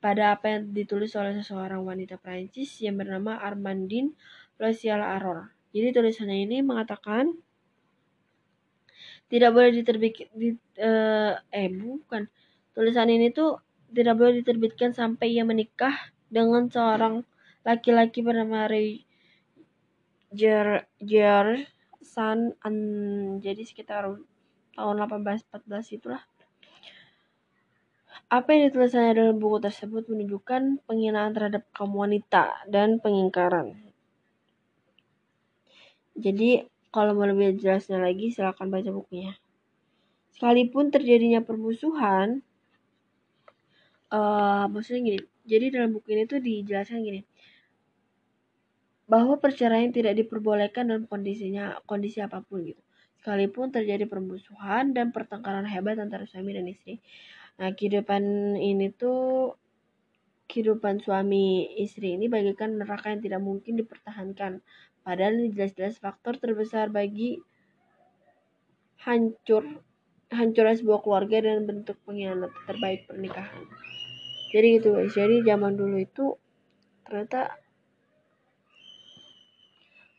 pada apa yang ditulis oleh seseorang wanita Prancis yang bernama Armandine Lucial Aror. Jadi tulisannya ini mengatakan tidak boleh diterbit di, uh, eh bukan tulisan ini tuh tidak boleh diterbitkan sampai ia menikah dengan seorang laki-laki bernama Ray Jer San an, jadi sekitar tahun 1814 itulah apa yang ditulisnya dalam buku tersebut menunjukkan penghinaan terhadap kaum wanita dan pengingkaran. Jadi, kalau mau lebih jelasnya lagi, silahkan baca bukunya. sekalipun terjadinya permusuhan uh, maksudnya gini jadi dalam buku ini tuh dijelaskan gini bahwa perceraian tidak diperbolehkan dalam kondisinya kondisi apa pun gitu sekalipun terjadi permusuhan dan pertengkaran hebat antara suami dan istri nah kehidupan ini tuh kehidupan suami istri ini bagaikan neraka yang tidak mungkin dipertahankan. Padahal ini jelas-jelas faktor terbesar bagi hancur hancurnya sebuah keluarga dan bentuk pengkhianatan terbaik pernikahan. Jadi gitu guys. Jadi zaman dulu itu ternyata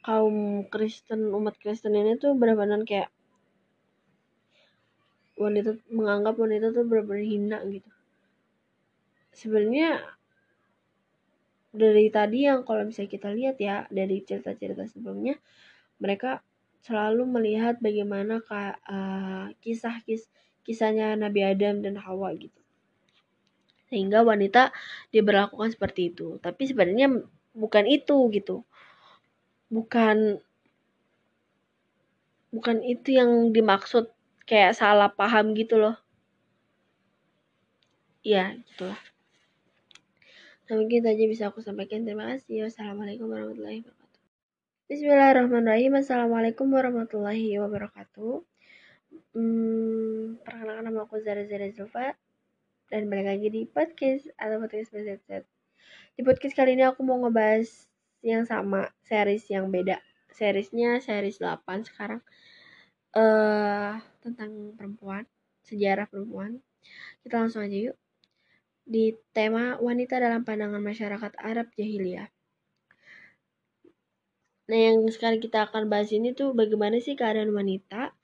kaum Kristen umat Kristen ini tuh benar-benar kayak wanita menganggap wanita tuh benar-benar hina gitu. Sebenarnya dari tadi yang kalau misalnya kita lihat ya dari cerita-cerita sebelumnya mereka selalu melihat bagaimana uh, kisah kis kisahnya Nabi Adam dan Hawa gitu. Sehingga wanita diberlakukan seperti itu. Tapi sebenarnya bukan itu gitu. Bukan bukan itu yang dimaksud kayak salah paham gitu loh. Ya gitulah nah mungkin aja bisa aku sampaikan. Terima kasih. Wassalamualaikum warahmatullahi wabarakatuh. Bismillahirrahmanirrahim. Assalamualaikum warahmatullahi wabarakatuh. Hmm, Perkenalkan nama aku Zara Zara Zulfa. Dan balik lagi di podcast atau podcast BZZ Di podcast kali ini aku mau ngebahas yang sama, series yang beda. Seriesnya series 8 sekarang. Uh, tentang perempuan, sejarah perempuan. Kita langsung aja yuk. Di tema wanita dalam pandangan masyarakat Arab jahiliyah. Nah, yang sekarang kita akan bahas ini tuh bagaimana sih keadaan wanita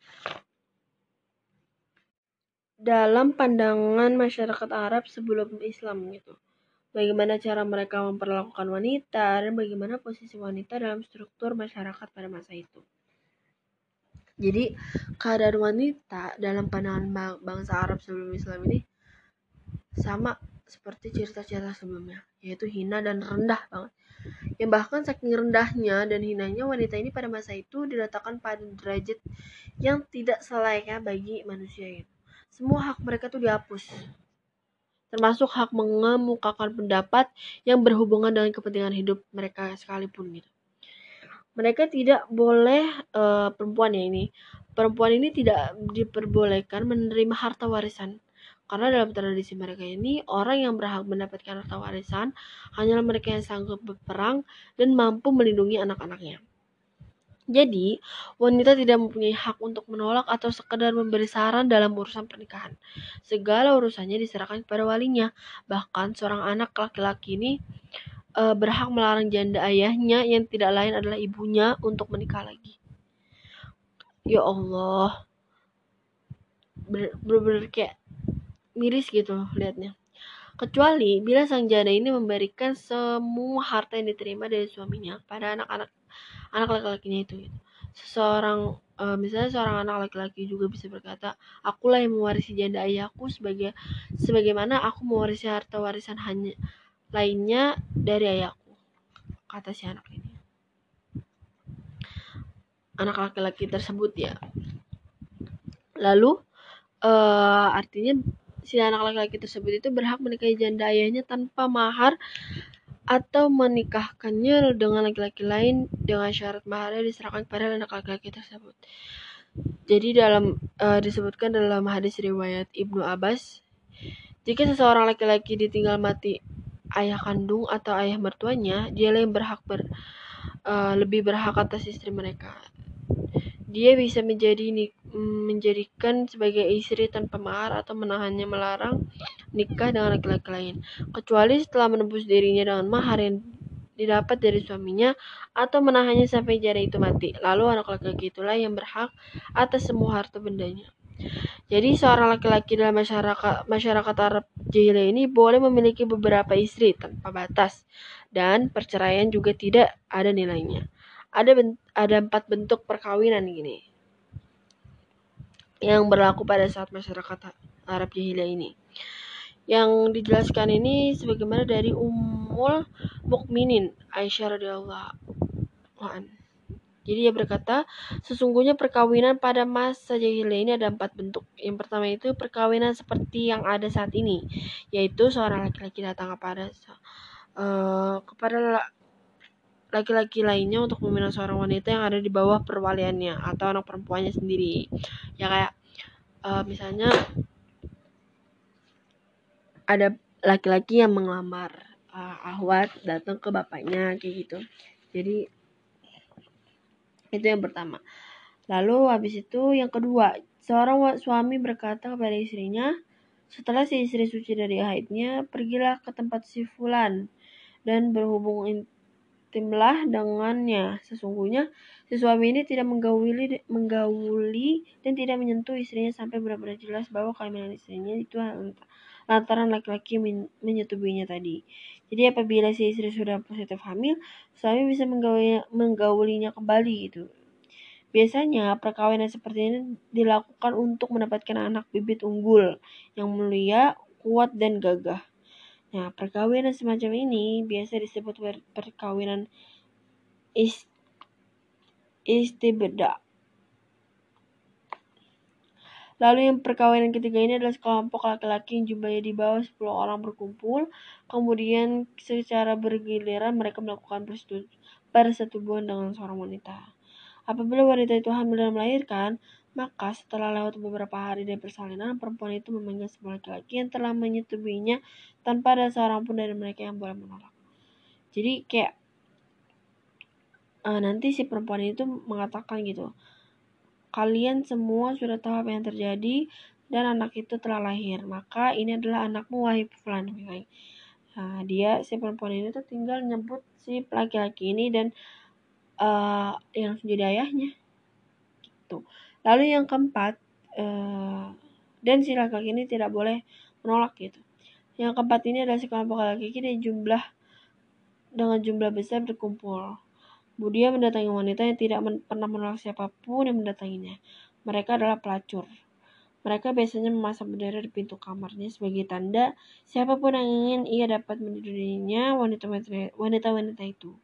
dalam pandangan masyarakat Arab sebelum Islam gitu bagaimana cara mereka memperlakukan wanita, dan bagaimana posisi wanita dalam struktur masyarakat pada masa itu. Jadi, keadaan wanita dalam pandangan bangsa Arab sebelum Islam ini sama seperti cerita-cerita sebelumnya, yaitu hina dan rendah banget. Yang bahkan saking rendahnya dan hinanya wanita ini pada masa itu diletakkan pada derajat yang tidak selayaknya bagi manusia itu. Semua hak mereka tuh dihapus termasuk hak mengemukakan pendapat yang berhubungan dengan kepentingan hidup mereka sekalipun gitu. Mereka tidak boleh uh, perempuan ya ini. Perempuan ini tidak diperbolehkan menerima harta warisan. Karena dalam tradisi mereka ini, orang yang berhak mendapatkan harta warisan hanyalah mereka yang sanggup berperang dan mampu melindungi anak-anaknya. Jadi, wanita tidak mempunyai hak untuk menolak atau sekedar memberi saran dalam urusan pernikahan. Segala urusannya diserahkan kepada walinya. Bahkan seorang anak laki-laki ini e, berhak melarang janda ayahnya yang tidak lain adalah ibunya untuk menikah lagi. Ya Allah. Bener-bener kayak miris gitu liatnya. Kecuali bila sang janda ini memberikan semua harta yang diterima dari suaminya pada anak-anak anak laki-lakinya itu gitu. seseorang uh, misalnya seorang anak laki-laki juga bisa berkata akulah yang mewarisi janda ayahku sebagai sebagaimana aku mewarisi harta warisan hanya lainnya dari ayahku kata si anak ini anak laki-laki tersebut ya lalu uh, artinya si anak laki-laki tersebut itu berhak menikahi janda ayahnya tanpa mahar atau menikahkannya dengan laki-laki lain dengan syarat maharnya diserahkan kepada anak laki-laki tersebut. Jadi dalam uh, disebutkan dalam hadis riwayat Ibnu Abbas, jika seseorang laki-laki ditinggal mati ayah kandung atau ayah mertuanya, dia yang berhak ber, uh, lebih berhak atas istri mereka. Dia bisa menjadi menjadikan sebagai istri tanpa mahar atau menahannya melarang nikah dengan laki-laki lain, kecuali setelah menebus dirinya dengan mahar yang didapat dari suaminya atau menahannya sampai jari itu mati. Lalu anak laki-laki itulah yang berhak atas semua harta bendanya. Jadi seorang laki-laki dalam masyarakat masyarakat Arab jahiliyah ini boleh memiliki beberapa istri tanpa batas dan perceraian juga tidak ada nilainya. Ada ada empat bentuk perkawinan gini yang berlaku pada saat masyarakat Arab jahiliyah ini yang dijelaskan ini sebagaimana dari Ummul Mukminin Aisyah radhiyallahu an. Jadi dia berkata, sesungguhnya perkawinan pada masa jahiliyah ini ada empat bentuk. Yang pertama itu perkawinan seperti yang ada saat ini, yaitu seorang laki-laki datang kepada uh, kepada laki-laki lainnya untuk meminang seorang wanita yang ada di bawah perwaliannya atau anak perempuannya sendiri. Ya kayak uh, misalnya ada laki-laki yang mengelamar uh, ahwat datang ke bapaknya kayak gitu. Jadi itu yang pertama. Lalu habis itu yang kedua, seorang suami berkata kepada istrinya, setelah si istri suci dari haidnya, pergilah ke tempat si fulan dan berhubung intimlah dengannya. Sesungguhnya si suami ini tidak menggauli, menggauli dan tidak menyentuh istrinya sampai benar-benar jelas bahwa kehamilan istrinya itu lantaran laki-laki menyetubuhinya tadi. Jadi apabila si istri sudah positif hamil, suami bisa menggaulinya, kembali itu. Biasanya perkawinan seperti ini dilakukan untuk mendapatkan anak bibit unggul yang mulia, kuat dan gagah. Nah, perkawinan semacam ini biasa disebut perkawinan ist Lalu yang perkawinan ketiga ini adalah sekelompok laki-laki yang jumlahnya di bawah 10 orang berkumpul. Kemudian secara bergiliran mereka melakukan persetubuhan dengan seorang wanita. Apabila wanita itu hamil dan melahirkan, maka setelah lewat beberapa hari dari persalinan, perempuan itu memanggil semua laki-laki yang telah menyetubuhinya tanpa ada seorang pun dari mereka yang boleh menolak. Jadi kayak uh, nanti si perempuan itu mengatakan gitu, Kalian semua sudah tahu apa yang terjadi dan anak itu telah lahir. Maka ini adalah anakmu wahai fulan. Nah, dia si perempuan ini tuh tinggal nyebut si laki-laki ini dan uh, yang menjadi ayahnya. Gitu. Lalu yang keempat uh, dan si laki-laki ini tidak boleh menolak gitu. Yang keempat ini adalah si kelompok laki-laki dan jumlah dengan jumlah besar berkumpul. Budia mendatangi wanita yang tidak men pernah menolak siapa pun yang mendatanginya. Mereka adalah pelacur. Mereka biasanya memasang bendera di pintu kamarnya sebagai tanda siapa pun yang ingin ia dapat menidurinya wanita-wanita itu.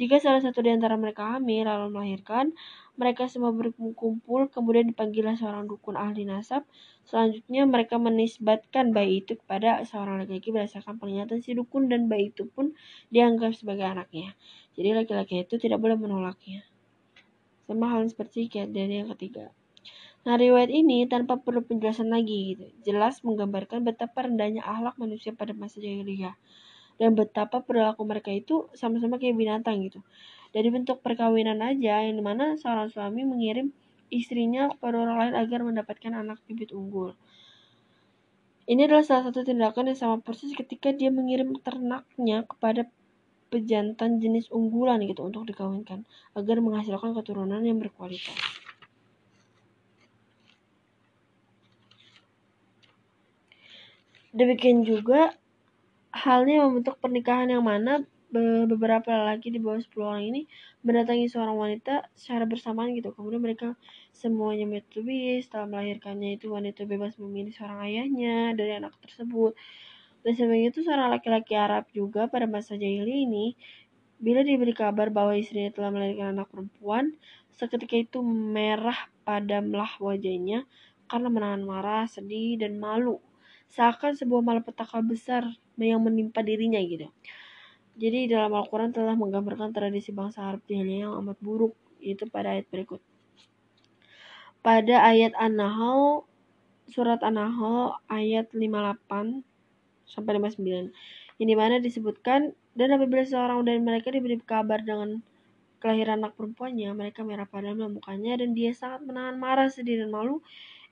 Jika salah satu di antara mereka hamil lalu melahirkan, mereka semua berkumpul, kemudian dipanggillah seorang dukun ahli nasab. Selanjutnya mereka menisbatkan bayi itu kepada seorang laki-laki berdasarkan pernyataan si dukun dan bayi itu pun dianggap sebagai anaknya. Jadi laki-laki itu tidak boleh menolaknya. Sama hal seperti dari yang ketiga. Nah, riwayat ini tanpa perlu penjelasan lagi gitu. Jelas menggambarkan betapa rendahnya akhlak manusia pada masa jahiliyah dan betapa perilaku mereka itu sama-sama kayak binatang gitu. Dari bentuk perkawinan aja yang di mana seorang suami mengirim istrinya kepada orang lain agar mendapatkan anak bibit unggul. Ini adalah salah satu tindakan yang sama persis ketika dia mengirim ternaknya kepada pejantan jenis unggulan gitu untuk dikawinkan agar menghasilkan keturunan yang berkualitas. Demikian juga halnya membentuk pernikahan yang mana beberapa lelaki di bawah 10 orang ini mendatangi seorang wanita secara bersamaan gitu. Kemudian mereka semuanya menyetujui setelah melahirkannya itu wanita bebas memilih seorang ayahnya dari anak tersebut. Dan sebagai itu seorang laki-laki Arab juga pada masa jahili ini, bila diberi kabar bahwa istrinya telah melahirkan anak perempuan, seketika itu merah padamlah wajahnya karena menahan marah, sedih, dan malu. Seakan sebuah malapetaka besar yang menimpa dirinya gitu. Jadi dalam Al-Quran telah menggambarkan tradisi bangsa Arab jahiliyah yang amat buruk, itu pada ayat berikut. Pada ayat An-Nahl, surat An-Nahl ayat 58 sampai 59 yang di mana disebutkan dan apabila seorang dari mereka diberi kabar dengan kelahiran anak perempuannya mereka merah padam mukanya dan dia sangat menahan marah sedih dan malu.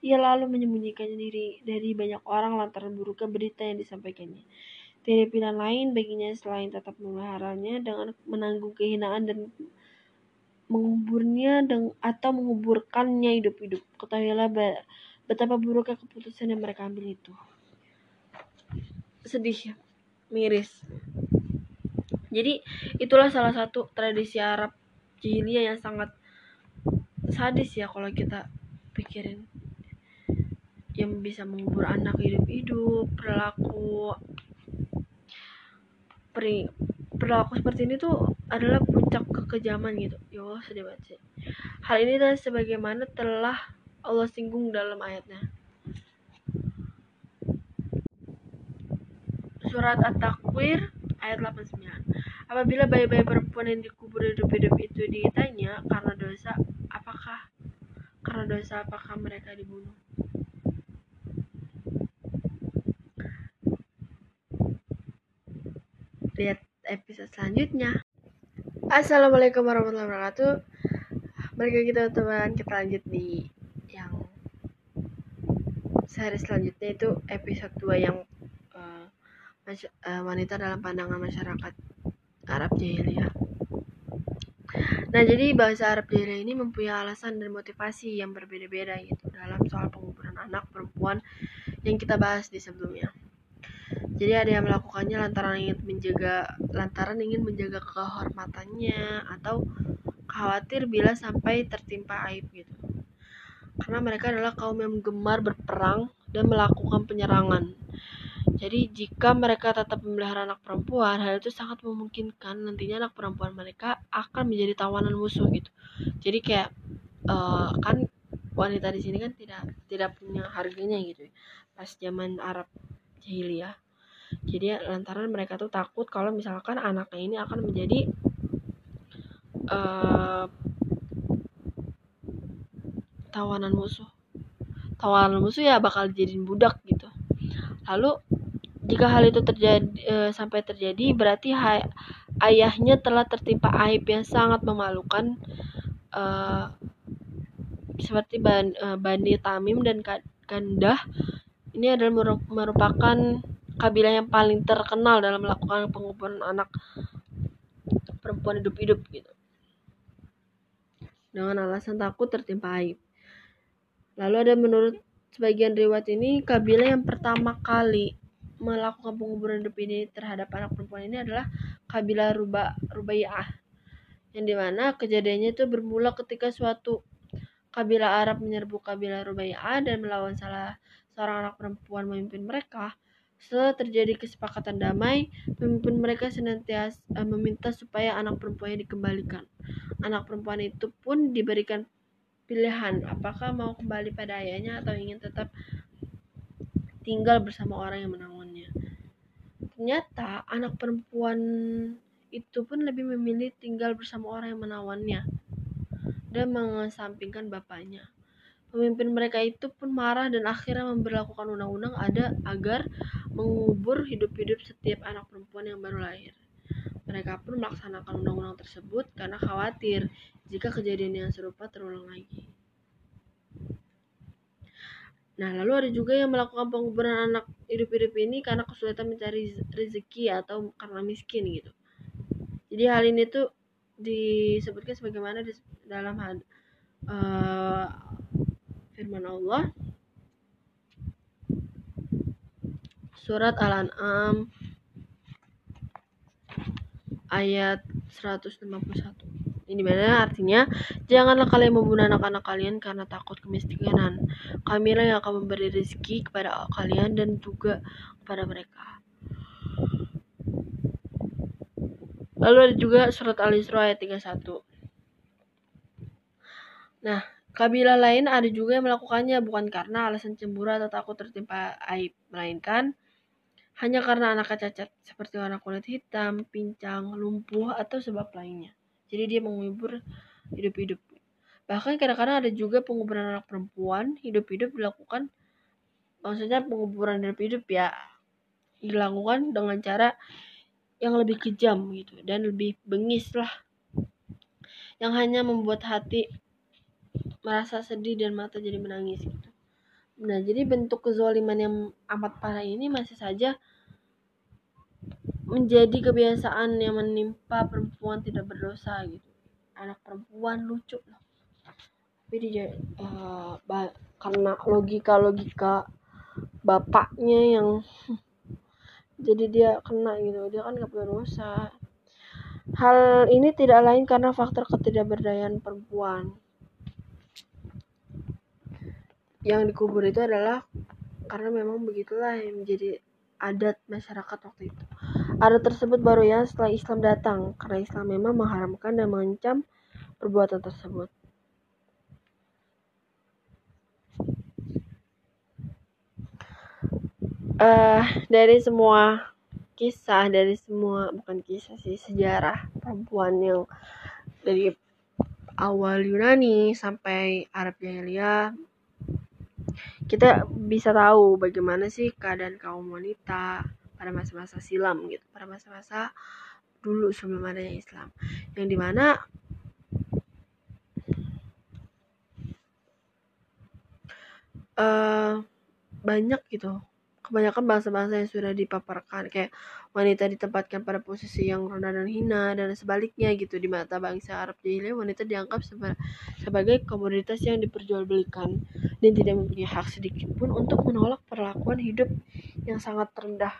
Ia lalu menyembunyikan diri dari banyak orang lantaran buruknya berita yang disampaikannya tidak pilihan lain baginya selain tetap memeliharanya dengan menanggung kehinaan dan menguburnya dan atau menguburkannya hidup-hidup. Ketahuilah betapa buruknya keputusan yang mereka ambil itu. Sedih miris. Jadi itulah salah satu tradisi Arab jahiliyah yang sangat sadis ya kalau kita pikirin. Yang bisa mengubur anak hidup-hidup perilaku peri, perilaku seperti ini tuh adalah puncak kekejaman gitu ya Allah sedih banget sih Hal ini adalah sebagaimana telah Allah singgung dalam ayatnya. Surat At-Takwir ayat 89. Apabila bayi-bayi perempuan yang dikubur hidup-hidup itu ditanya karena dosa, apakah karena dosa apakah mereka dibunuh? Lihat episode selanjutnya. Assalamualaikum warahmatullahi wabarakatuh. Balik lagi teman-teman, kita lanjut di yang seri selanjutnya itu episode 2 yang uh, wanita dalam pandangan masyarakat Arab jahiliyah. Nah, jadi bahasa Arab jahiliyah ini mempunyai alasan dan motivasi yang berbeda-beda gitu dalam soal penguburan anak perempuan yang kita bahas di sebelumnya. Jadi ada yang melakukannya lantaran ingin menjaga lantaran ingin menjaga kehormatannya atau khawatir bila sampai tertimpa aib gitu. Karena mereka adalah kaum yang gemar berperang dan melakukan penyerangan. Jadi jika mereka tetap memelihara anak perempuan, hal itu sangat memungkinkan nantinya anak perempuan mereka akan menjadi tawanan musuh gitu. Jadi kayak uh, kan wanita di sini kan tidak tidak punya harganya gitu. Pas zaman Arab jahiliyah. Jadi lantaran mereka tuh takut kalau misalkan anaknya ini akan menjadi uh, tawanan musuh. Tawanan musuh ya bakal jadiin budak gitu. Lalu jika hal itu terjadi e, sampai terjadi, berarti hay, ayahnya telah tertimpa aib yang sangat memalukan e, seperti ban, e, Bani Tamim dan Kandah. Ini adalah merupakan kabilah yang paling terkenal dalam melakukan penguburan anak perempuan hidup-hidup gitu. Dengan alasan takut tertimpa aib. Lalu ada menurut sebagian riwayat ini kabilah yang pertama kali melakukan penguburan hidup ini terhadap anak perempuan ini adalah kabilah Ruba, Rubaiyah yang di mana kejadiannya itu bermula ketika suatu kabilah Arab menyerbu kabilah Rubaiyah dan melawan salah seorang anak perempuan memimpin mereka setelah terjadi kesepakatan damai, pemimpin mereka senantiasa uh, meminta supaya anak perempuannya dikembalikan. Anak perempuan itu pun diberikan pilihan apakah mau kembali pada ayahnya atau ingin tetap tinggal bersama orang yang menawannya. Ternyata anak perempuan itu pun lebih memilih tinggal bersama orang yang menawannya dan mengesampingkan bapaknya. Pemimpin mereka itu pun marah dan akhirnya memperlakukan undang-undang ada agar mengubur hidup-hidup setiap anak perempuan yang baru lahir. Mereka pun melaksanakan undang-undang tersebut karena khawatir jika kejadian yang serupa terulang lagi. Nah, lalu ada juga yang melakukan penguburan anak hidup-hidup ini karena kesulitan mencari rezeki atau karena miskin gitu. Jadi hal ini tuh disebutkan sebagaimana dalam had, uh, firman Allah surat Al-An'am ayat 151. Ini mana artinya, janganlah kalian membunuh anak-anak kalian karena takut kemiskinan. Kamilah yang akan memberi rezeki kepada kalian dan juga kepada mereka. Lalu ada juga surat Al-Isra ayat 31. Nah, kabilah lain ada juga yang melakukannya bukan karena alasan cemburu atau takut tertimpa aib, melainkan hanya karena anaknya cacat, seperti warna kulit hitam, pincang, lumpuh, atau sebab lainnya. Jadi dia mengubur hidup-hidup. Bahkan kadang-kadang ada juga penguburan anak perempuan hidup-hidup dilakukan maksudnya penguburan hidup-hidup ya dilakukan dengan cara yang lebih kejam gitu dan lebih bengis lah. Yang hanya membuat hati merasa sedih dan mata jadi menangis gitu. Nah, jadi bentuk kezaliman yang amat parah ini masih saja menjadi kebiasaan yang menimpa perempuan tidak berdosa gitu. Anak perempuan lucu loh. Tapi dia uh, karena logika logika bapaknya yang jadi dia kena gitu. Dia kan gak punya dosa. Hal ini tidak lain karena faktor ketidakberdayaan perempuan yang dikubur itu adalah karena memang begitulah yang menjadi adat masyarakat waktu itu. Adat tersebut baru ya setelah Islam datang, karena Islam memang mengharamkan dan mengancam perbuatan tersebut. Uh, dari semua kisah, dari semua bukan kisah sih sejarah perempuan yang dari awal Yunani sampai Arab Jahiliyah kita bisa tahu bagaimana sih keadaan kaum wanita pada masa-masa silam gitu pada masa-masa dulu sebelum adanya Islam. Yang di mana uh, banyak gitu kebanyakan bangsa-bangsa yang sudah dipaparkan kayak wanita ditempatkan pada posisi yang rendah dan hina dan sebaliknya gitu di mata bangsa Arab. Jahiliyah wanita dianggap sebagai komoditas yang diperjualbelikan dan tidak mempunyai hak sedikit pun untuk menolak perlakuan hidup yang sangat rendah.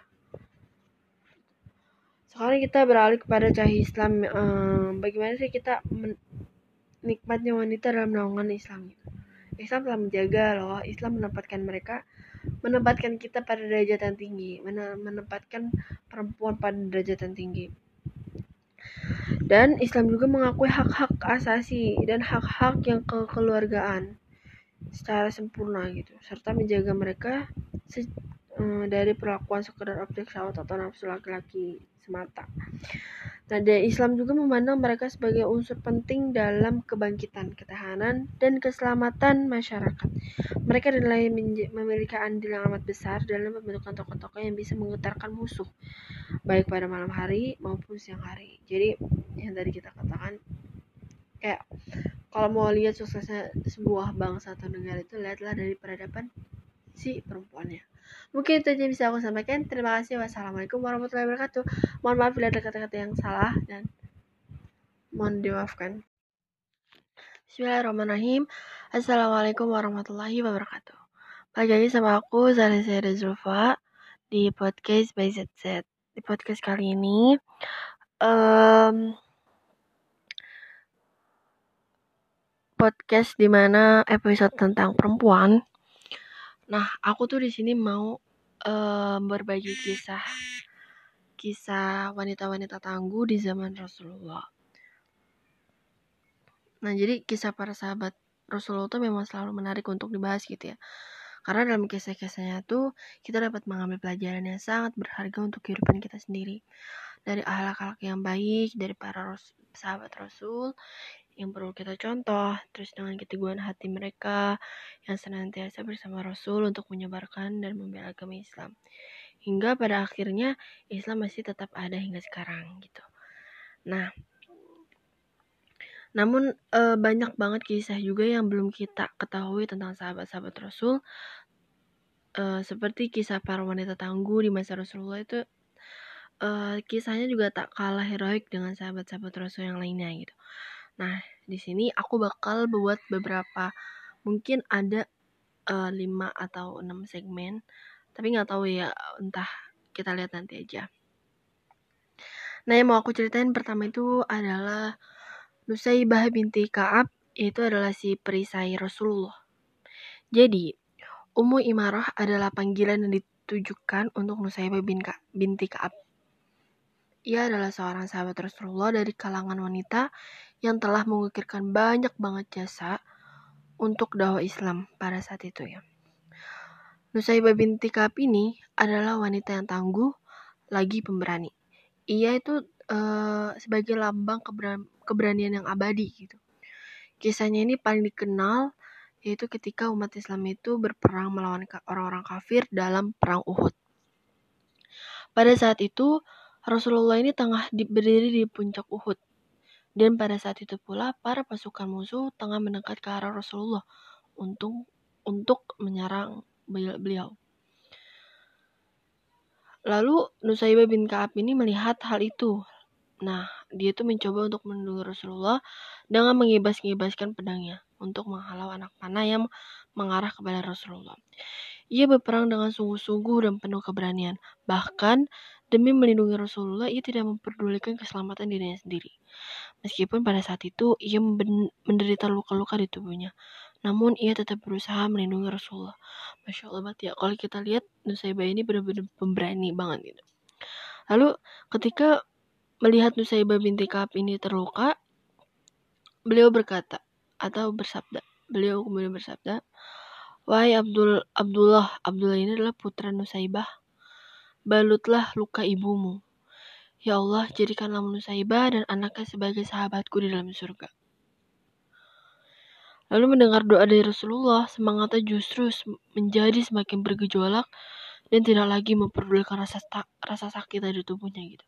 Sekarang kita beralih kepada cahaya Islam ehm, bagaimana sih kita menikmatnya wanita dalam naungan Islam? Islam telah menjaga loh Islam menempatkan mereka menempatkan kita pada derajat yang tinggi menempatkan perempuan pada derajat yang tinggi dan Islam juga mengakui hak-hak asasi dan hak-hak yang kekeluargaan secara sempurna gitu serta menjaga mereka eh, dari perlakuan sekedar objek syahwat atau nafsu laki-laki semata. Dari Islam juga memandang mereka sebagai unsur penting dalam kebangkitan, ketahanan, dan keselamatan masyarakat. Mereka dinilai memiliki andil yang amat besar dalam pembentukan tokoh-tokoh yang bisa menggetarkan musuh, baik pada malam hari maupun siang hari. Jadi, yang tadi kita katakan, kayak kalau mau lihat suksesnya sebuah bangsa atau negara itu, lihatlah dari peradaban si perempuannya. Mungkin itu aja bisa aku sampaikan. Terima kasih. Wassalamualaikum warahmatullahi wabarakatuh. Mohon maaf bila ada kata-kata yang salah dan mohon dimaafkan. Bismillahirrahmanirrahim. Assalamualaikum warahmatullahi wabarakatuh. Balik lagi sama aku Zahra Zahra Zulfa di podcast by ZZ. Di podcast kali ini um, podcast di mana episode tentang perempuan. Nah, aku tuh di sini mau um, berbagi kisah kisah wanita-wanita tangguh di zaman Rasulullah. Nah, jadi kisah para sahabat Rasulullah itu memang selalu menarik untuk dibahas gitu ya. Karena dalam kisah-kisahnya tuh kita dapat mengambil pelajaran yang sangat berharga untuk kehidupan kita sendiri. Dari akhlak-akhlak yang baik dari para sahabat Rasul yang perlu kita contoh, terus dengan keteguhan hati mereka yang senantiasa bersama Rasul untuk menyebarkan dan membela agama Islam. Hingga pada akhirnya Islam masih tetap ada hingga sekarang gitu. Nah, namun e, banyak banget kisah juga yang belum kita ketahui tentang sahabat-sahabat Rasul. E, seperti kisah para wanita tangguh di masa Rasulullah itu e, kisahnya juga tak kalah heroik dengan sahabat-sahabat Rasul yang lainnya gitu. Nah, di sini aku bakal buat beberapa mungkin ada uh, eh, 5 atau 6 segmen, tapi nggak tahu ya, entah kita lihat nanti aja. Nah, yang mau aku ceritain pertama itu adalah Nusaibah binti Ka'ab, yaitu adalah si perisai Rasulullah. Jadi, Ummu Imarah adalah panggilan yang ditujukan untuk Nusaibah bin Ka binti Ka'ab. Ia adalah seorang sahabat Rasulullah dari kalangan wanita yang telah mengukirkan banyak banget jasa untuk dakwah Islam pada saat itu ya. Nusaibah binti Ka'ab ini adalah wanita yang tangguh lagi pemberani. Ia itu uh, sebagai lambang keberan keberanian yang abadi gitu. Kisahnya ini paling dikenal yaitu ketika umat Islam itu berperang melawan orang-orang kafir dalam perang Uhud. Pada saat itu Rasulullah ini tengah berdiri di puncak Uhud dan pada saat itu pula para pasukan musuh tengah mendekat ke arah Rasulullah untuk untuk menyerang beliau. Lalu Nusaibah bin Ka'ab ini melihat hal itu. Nah, dia itu mencoba untuk melindungi Rasulullah dengan mengibas-ngibaskan pedangnya untuk menghalau anak panah yang mengarah kepada Rasulullah. Ia berperang dengan sungguh-sungguh dan penuh keberanian. Bahkan demi melindungi Rasulullah, ia tidak memperdulikan keselamatan dirinya sendiri. Meskipun pada saat itu ia menderita luka-luka di tubuhnya, namun ia tetap berusaha melindungi Rasulullah. Masya Allah banget ya, kalau kita lihat Nusaibah ini benar-benar pemberani banget gitu. Lalu ketika melihat Nusaibah binti Kaab ini terluka, beliau berkata atau bersabda, beliau kemudian bersabda, Wahai Abdul Abdullah, Abdullah ini adalah putra Nusaibah. balutlah luka ibumu. Ya Allah, jadikanlah Nusaibah dan anaknya sebagai sahabatku di dalam surga. Lalu mendengar doa dari Rasulullah, semangatnya justru menjadi semakin bergejolak dan tidak lagi memperdulikan rasa rasa sakit dari tubuhnya gitu.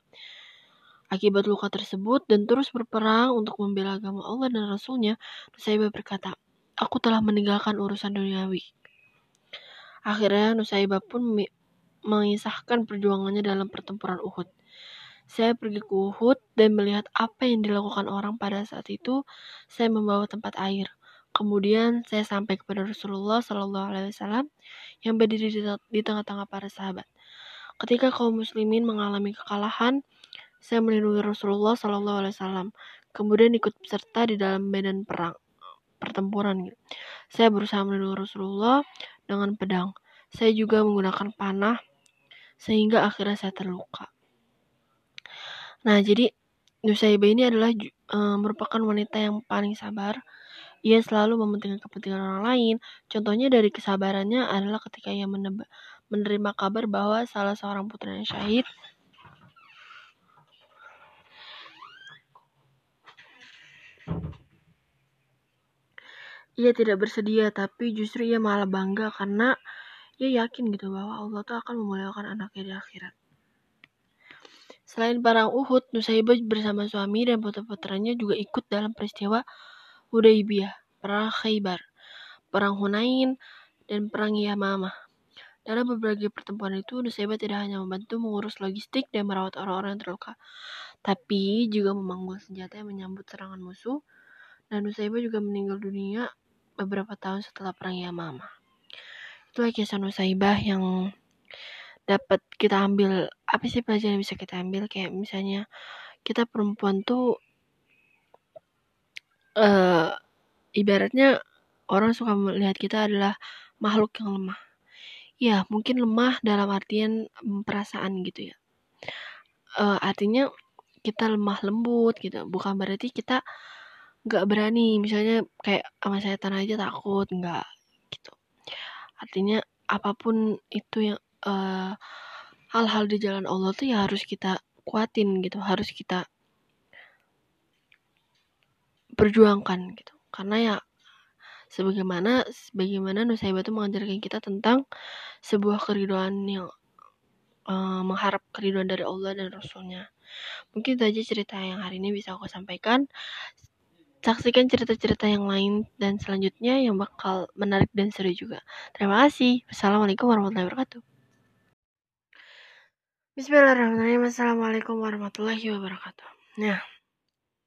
Akibat luka tersebut dan terus berperang untuk membela agama Allah dan Rasulnya, Nusaibah berkata, Aku telah meninggalkan urusan duniawi. Akhirnya Nusaibah pun mengisahkan perjuangannya dalam pertempuran Uhud. Saya pergi ke Uhud dan melihat apa yang dilakukan orang pada saat itu. Saya membawa tempat air. Kemudian saya sampai kepada Rasulullah Shallallahu Alaihi Wasallam yang berdiri di tengah-tengah para sahabat. Ketika kaum muslimin mengalami kekalahan, saya melindungi Rasulullah Shallallahu Alaihi Wasallam. Kemudian ikut serta di dalam medan perang, pertempuran. Saya berusaha melindungi Rasulullah dengan pedang. Saya juga menggunakan panah sehingga akhirnya saya terluka. Nah, jadi Nusaibah ini adalah uh, merupakan wanita yang paling sabar. Ia selalu mementingkan kepentingan orang lain. Contohnya dari kesabarannya adalah ketika ia menerima kabar bahwa salah seorang putranya syahid ia tidak bersedia tapi justru ia malah bangga karena ia yakin gitu bahwa Allah tuh akan memuliakan anaknya di akhirat. Selain perang Uhud, Nusaibah bersama suami dan putra-putranya juga ikut dalam peristiwa Hudaybiyah, perang Khaybar, perang Hunain, dan perang Yamamah. Dalam berbagai pertempuran itu, Nusaibah tidak hanya membantu mengurus logistik dan merawat orang-orang yang terluka, tapi juga memanggul senjata yang menyambut serangan musuh, dan Nusaibah juga meninggal dunia beberapa tahun setelah perang Yamamah itulah kisah Nusaibah yang dapat kita ambil apa sih pelajaran yang bisa kita ambil? Kayak misalnya kita perempuan tuh uh, ibaratnya orang suka melihat kita adalah makhluk yang lemah. Ya mungkin lemah dalam artian perasaan gitu ya. Uh, artinya kita lemah lembut gitu. Bukan berarti kita nggak berani. Misalnya kayak sama setan aja takut nggak gitu. Artinya apa pun itu yang hal hal-hal di jalan Allah tuh ya harus kita kuatin gitu harus kita perjuangkan gitu karena ya sebagaimana sebagaimana Nusaibah itu mengajarkan kita tentang sebuah keriduan yang uh, mengharap keriduan dari Allah dan Rasulnya mungkin itu aja cerita yang hari ini bisa aku sampaikan Saksikan cerita-cerita yang lain dan selanjutnya yang bakal menarik dan seru juga. Terima kasih. Wassalamualaikum warahmatullahi wabarakatuh. Bismillahirrahmanirrahim. Assalamualaikum warahmatullahi wabarakatuh. Nah,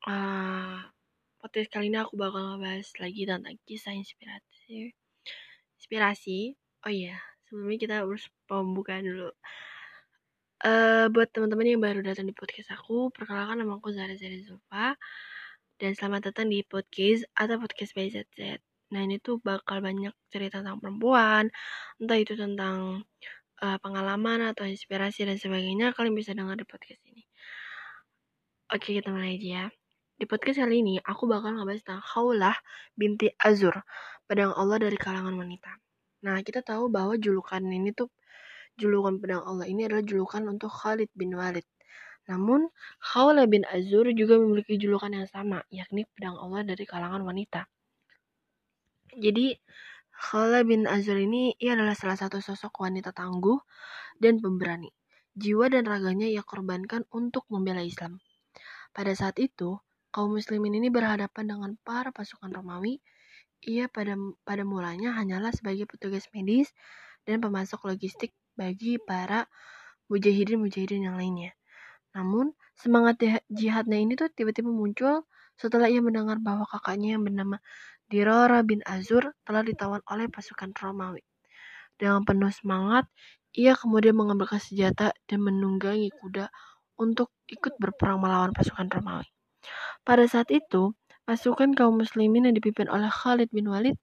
uh, kali ini aku bakal ngebahas lagi tentang kisah inspirasi. Inspirasi. Oh iya, sebelumnya kita harus pembukaan dulu. Uh, buat teman-teman yang baru datang di podcast aku, perkenalkan nama aku Zara Zara Zulfa dan selamat datang di podcast atau podcast by ZZ. Nah ini tuh bakal banyak cerita tentang perempuan, entah itu tentang uh, pengalaman atau inspirasi dan sebagainya. Kalian bisa dengar di podcast ini. Oke kita mulai aja ya. Di podcast kali ini aku bakal ngebahas tentang Khawlah binti Azur, pedang Allah dari kalangan wanita. Nah kita tahu bahwa julukan ini tuh julukan pedang Allah ini adalah julukan untuk Khalid bin Walid namun, Khawla bin Azur juga memiliki julukan yang sama, yakni pedang Allah dari kalangan wanita. Jadi, Khawla bin Azur ini ia adalah salah satu sosok wanita tangguh dan pemberani. Jiwa dan raganya ia korbankan untuk membela Islam. Pada saat itu, kaum muslimin ini berhadapan dengan para pasukan Romawi. Ia pada pada mulanya hanyalah sebagai petugas medis dan pemasok logistik bagi para mujahidin-mujahidin yang lainnya. Namun, semangat jihadnya ini tuh tiba-tiba muncul setelah ia mendengar bahwa kakaknya yang bernama Dirora bin Azur telah ditawan oleh pasukan Romawi. Dengan penuh semangat, ia kemudian mengambil senjata dan menunggangi kuda untuk ikut berperang melawan pasukan Romawi. Pada saat itu, pasukan kaum muslimin yang dipimpin oleh Khalid bin Walid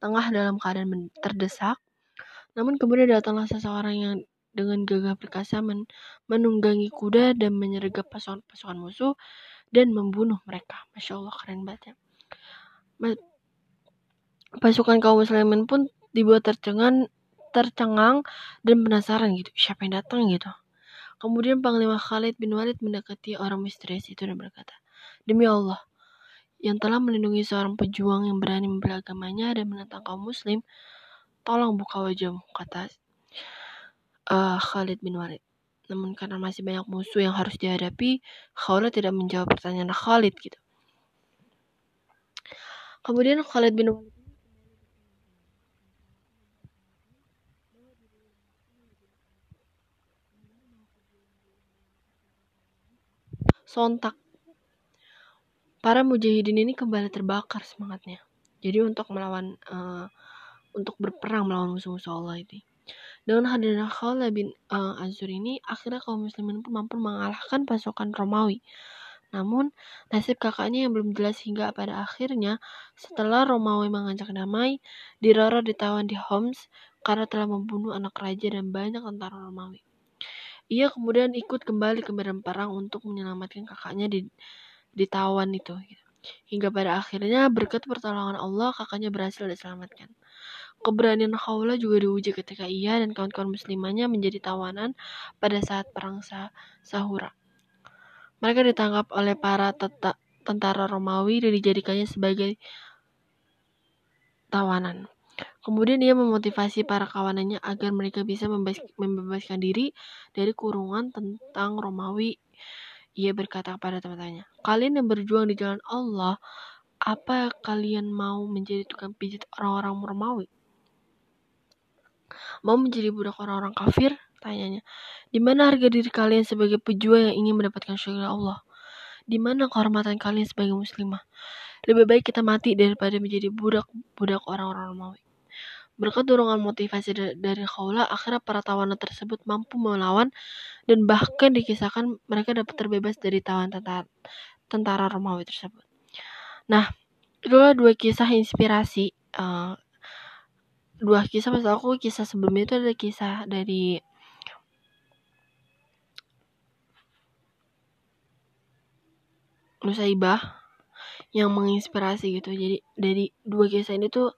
tengah dalam keadaan terdesak. Namun kemudian datanglah seseorang yang dengan gagah perkasa men menunggangi kuda dan menyergap pasukan-pasukan musuh dan membunuh mereka. Masya Allah keren banget ya. Pasukan kaum muslimin pun dibuat tercengang, tercengang dan penasaran gitu. Siapa yang datang gitu. Kemudian Panglima Khalid bin Walid mendekati orang misterius itu dan berkata, Demi Allah, yang telah melindungi seorang pejuang yang berani membela agamanya dan menentang kaum muslim, tolong buka wajahmu, kata uh, Khalid bin Walid. Namun karena masih banyak musuh yang harus dihadapi, Khalid tidak menjawab pertanyaan Khalid gitu. Kemudian Khalid bin Walid sontak. Para mujahidin ini kembali terbakar semangatnya. Jadi untuk melawan, uh, untuk berperang melawan musuh-musuh Allah ini. Dengan hadirnya Khalid bin uh, Azur ini, akhirnya kaum muslimin pun mampu mengalahkan pasukan Romawi. Namun, nasib kakaknya yang belum jelas hingga pada akhirnya, setelah Romawi mengajak damai, Dirara ditawan di Homs karena telah membunuh anak raja dan banyak tentara Romawi. Ia kemudian ikut kembali ke medan perang untuk menyelamatkan kakaknya di ditawan itu. Gitu. Hingga pada akhirnya berkat pertolongan Allah kakaknya berhasil diselamatkan. Keberanian Khawla juga diuji ketika ia dan kawan-kawan muslimahnya menjadi tawanan pada saat perang sah Sahura. Mereka ditangkap oleh para tentara Romawi dan dijadikannya sebagai tawanan. Kemudian dia memotivasi para kawanannya agar mereka bisa membebaskan diri dari kurungan tentang Romawi. Ia berkata kepada teman-temannya, kalian yang berjuang di jalan Allah, apa kalian mau menjadi tukang pijit orang-orang Romawi? Mau menjadi budak orang-orang kafir? Tanyanya. Di mana harga diri kalian sebagai pejuang yang ingin mendapatkan syurga Allah? Di mana kehormatan kalian sebagai muslimah? Lebih baik kita mati daripada menjadi budak-budak orang-orang Romawi. Berkat dorongan motivasi dari Khawla, akhirnya para tawanan tersebut mampu melawan dan bahkan dikisahkan mereka dapat terbebas dari tawan tentara, tentara Romawi tersebut. Nah, itulah dua kisah inspirasi. Uh, dua kisah pas aku kisah sebelumnya itu ada kisah dari Nusaibah yang menginspirasi gitu. Jadi dari dua kisah ini tuh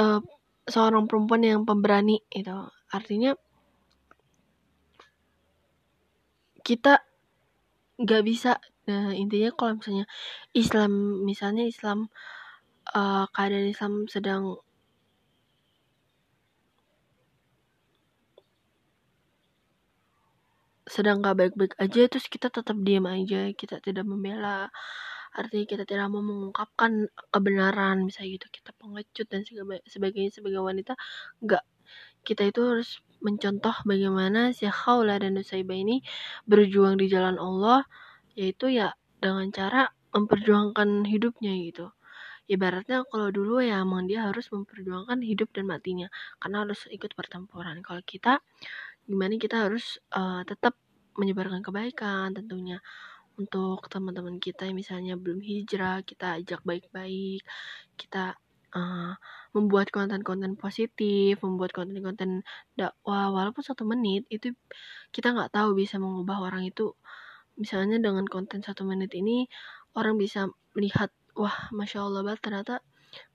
uh, seorang perempuan yang pemberani itu artinya kita nggak bisa. Nah, intinya kalau misalnya Islam misalnya Islam uh, keadaan Islam sedang sedang nggak baik-baik aja terus kita tetap diam aja kita tidak membela artinya kita tidak mau mengungkapkan kebenaran misalnya gitu. Kita pengecut dan sebagainya sebagai wanita enggak kita itu harus mencontoh bagaimana si Khawla dan Nusaibah ini berjuang di jalan Allah yaitu ya dengan cara memperjuangkan hidupnya gitu. Ibaratnya kalau dulu ya emang dia harus memperjuangkan hidup dan matinya karena harus ikut pertempuran. Kalau kita gimana kita harus uh, tetap menyebarkan kebaikan tentunya untuk teman-teman kita yang misalnya belum hijrah kita ajak baik-baik kita uh, membuat konten-konten positif membuat konten-konten dakwah walaupun satu menit itu kita nggak tahu bisa mengubah orang itu. Misalnya dengan konten satu menit ini orang bisa melihat wah masya allah ternyata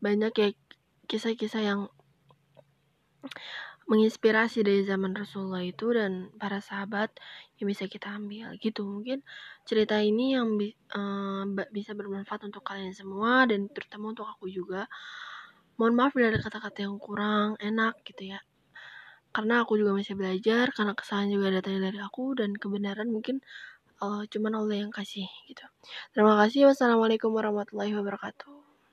banyak ya kisah-kisah yang menginspirasi dari zaman Rasulullah itu dan para sahabat yang bisa kita ambil gitu. Mungkin cerita ini yang bi uh, bisa bermanfaat untuk kalian semua dan terutama untuk aku juga. Mohon maaf bila ada kata-kata yang kurang enak gitu ya. Karena aku juga masih belajar karena kesalahan juga datangnya dari aku dan kebenaran mungkin uh, cuman Allah yang kasih gitu. Terima kasih. Wassalamualaikum warahmatullahi wabarakatuh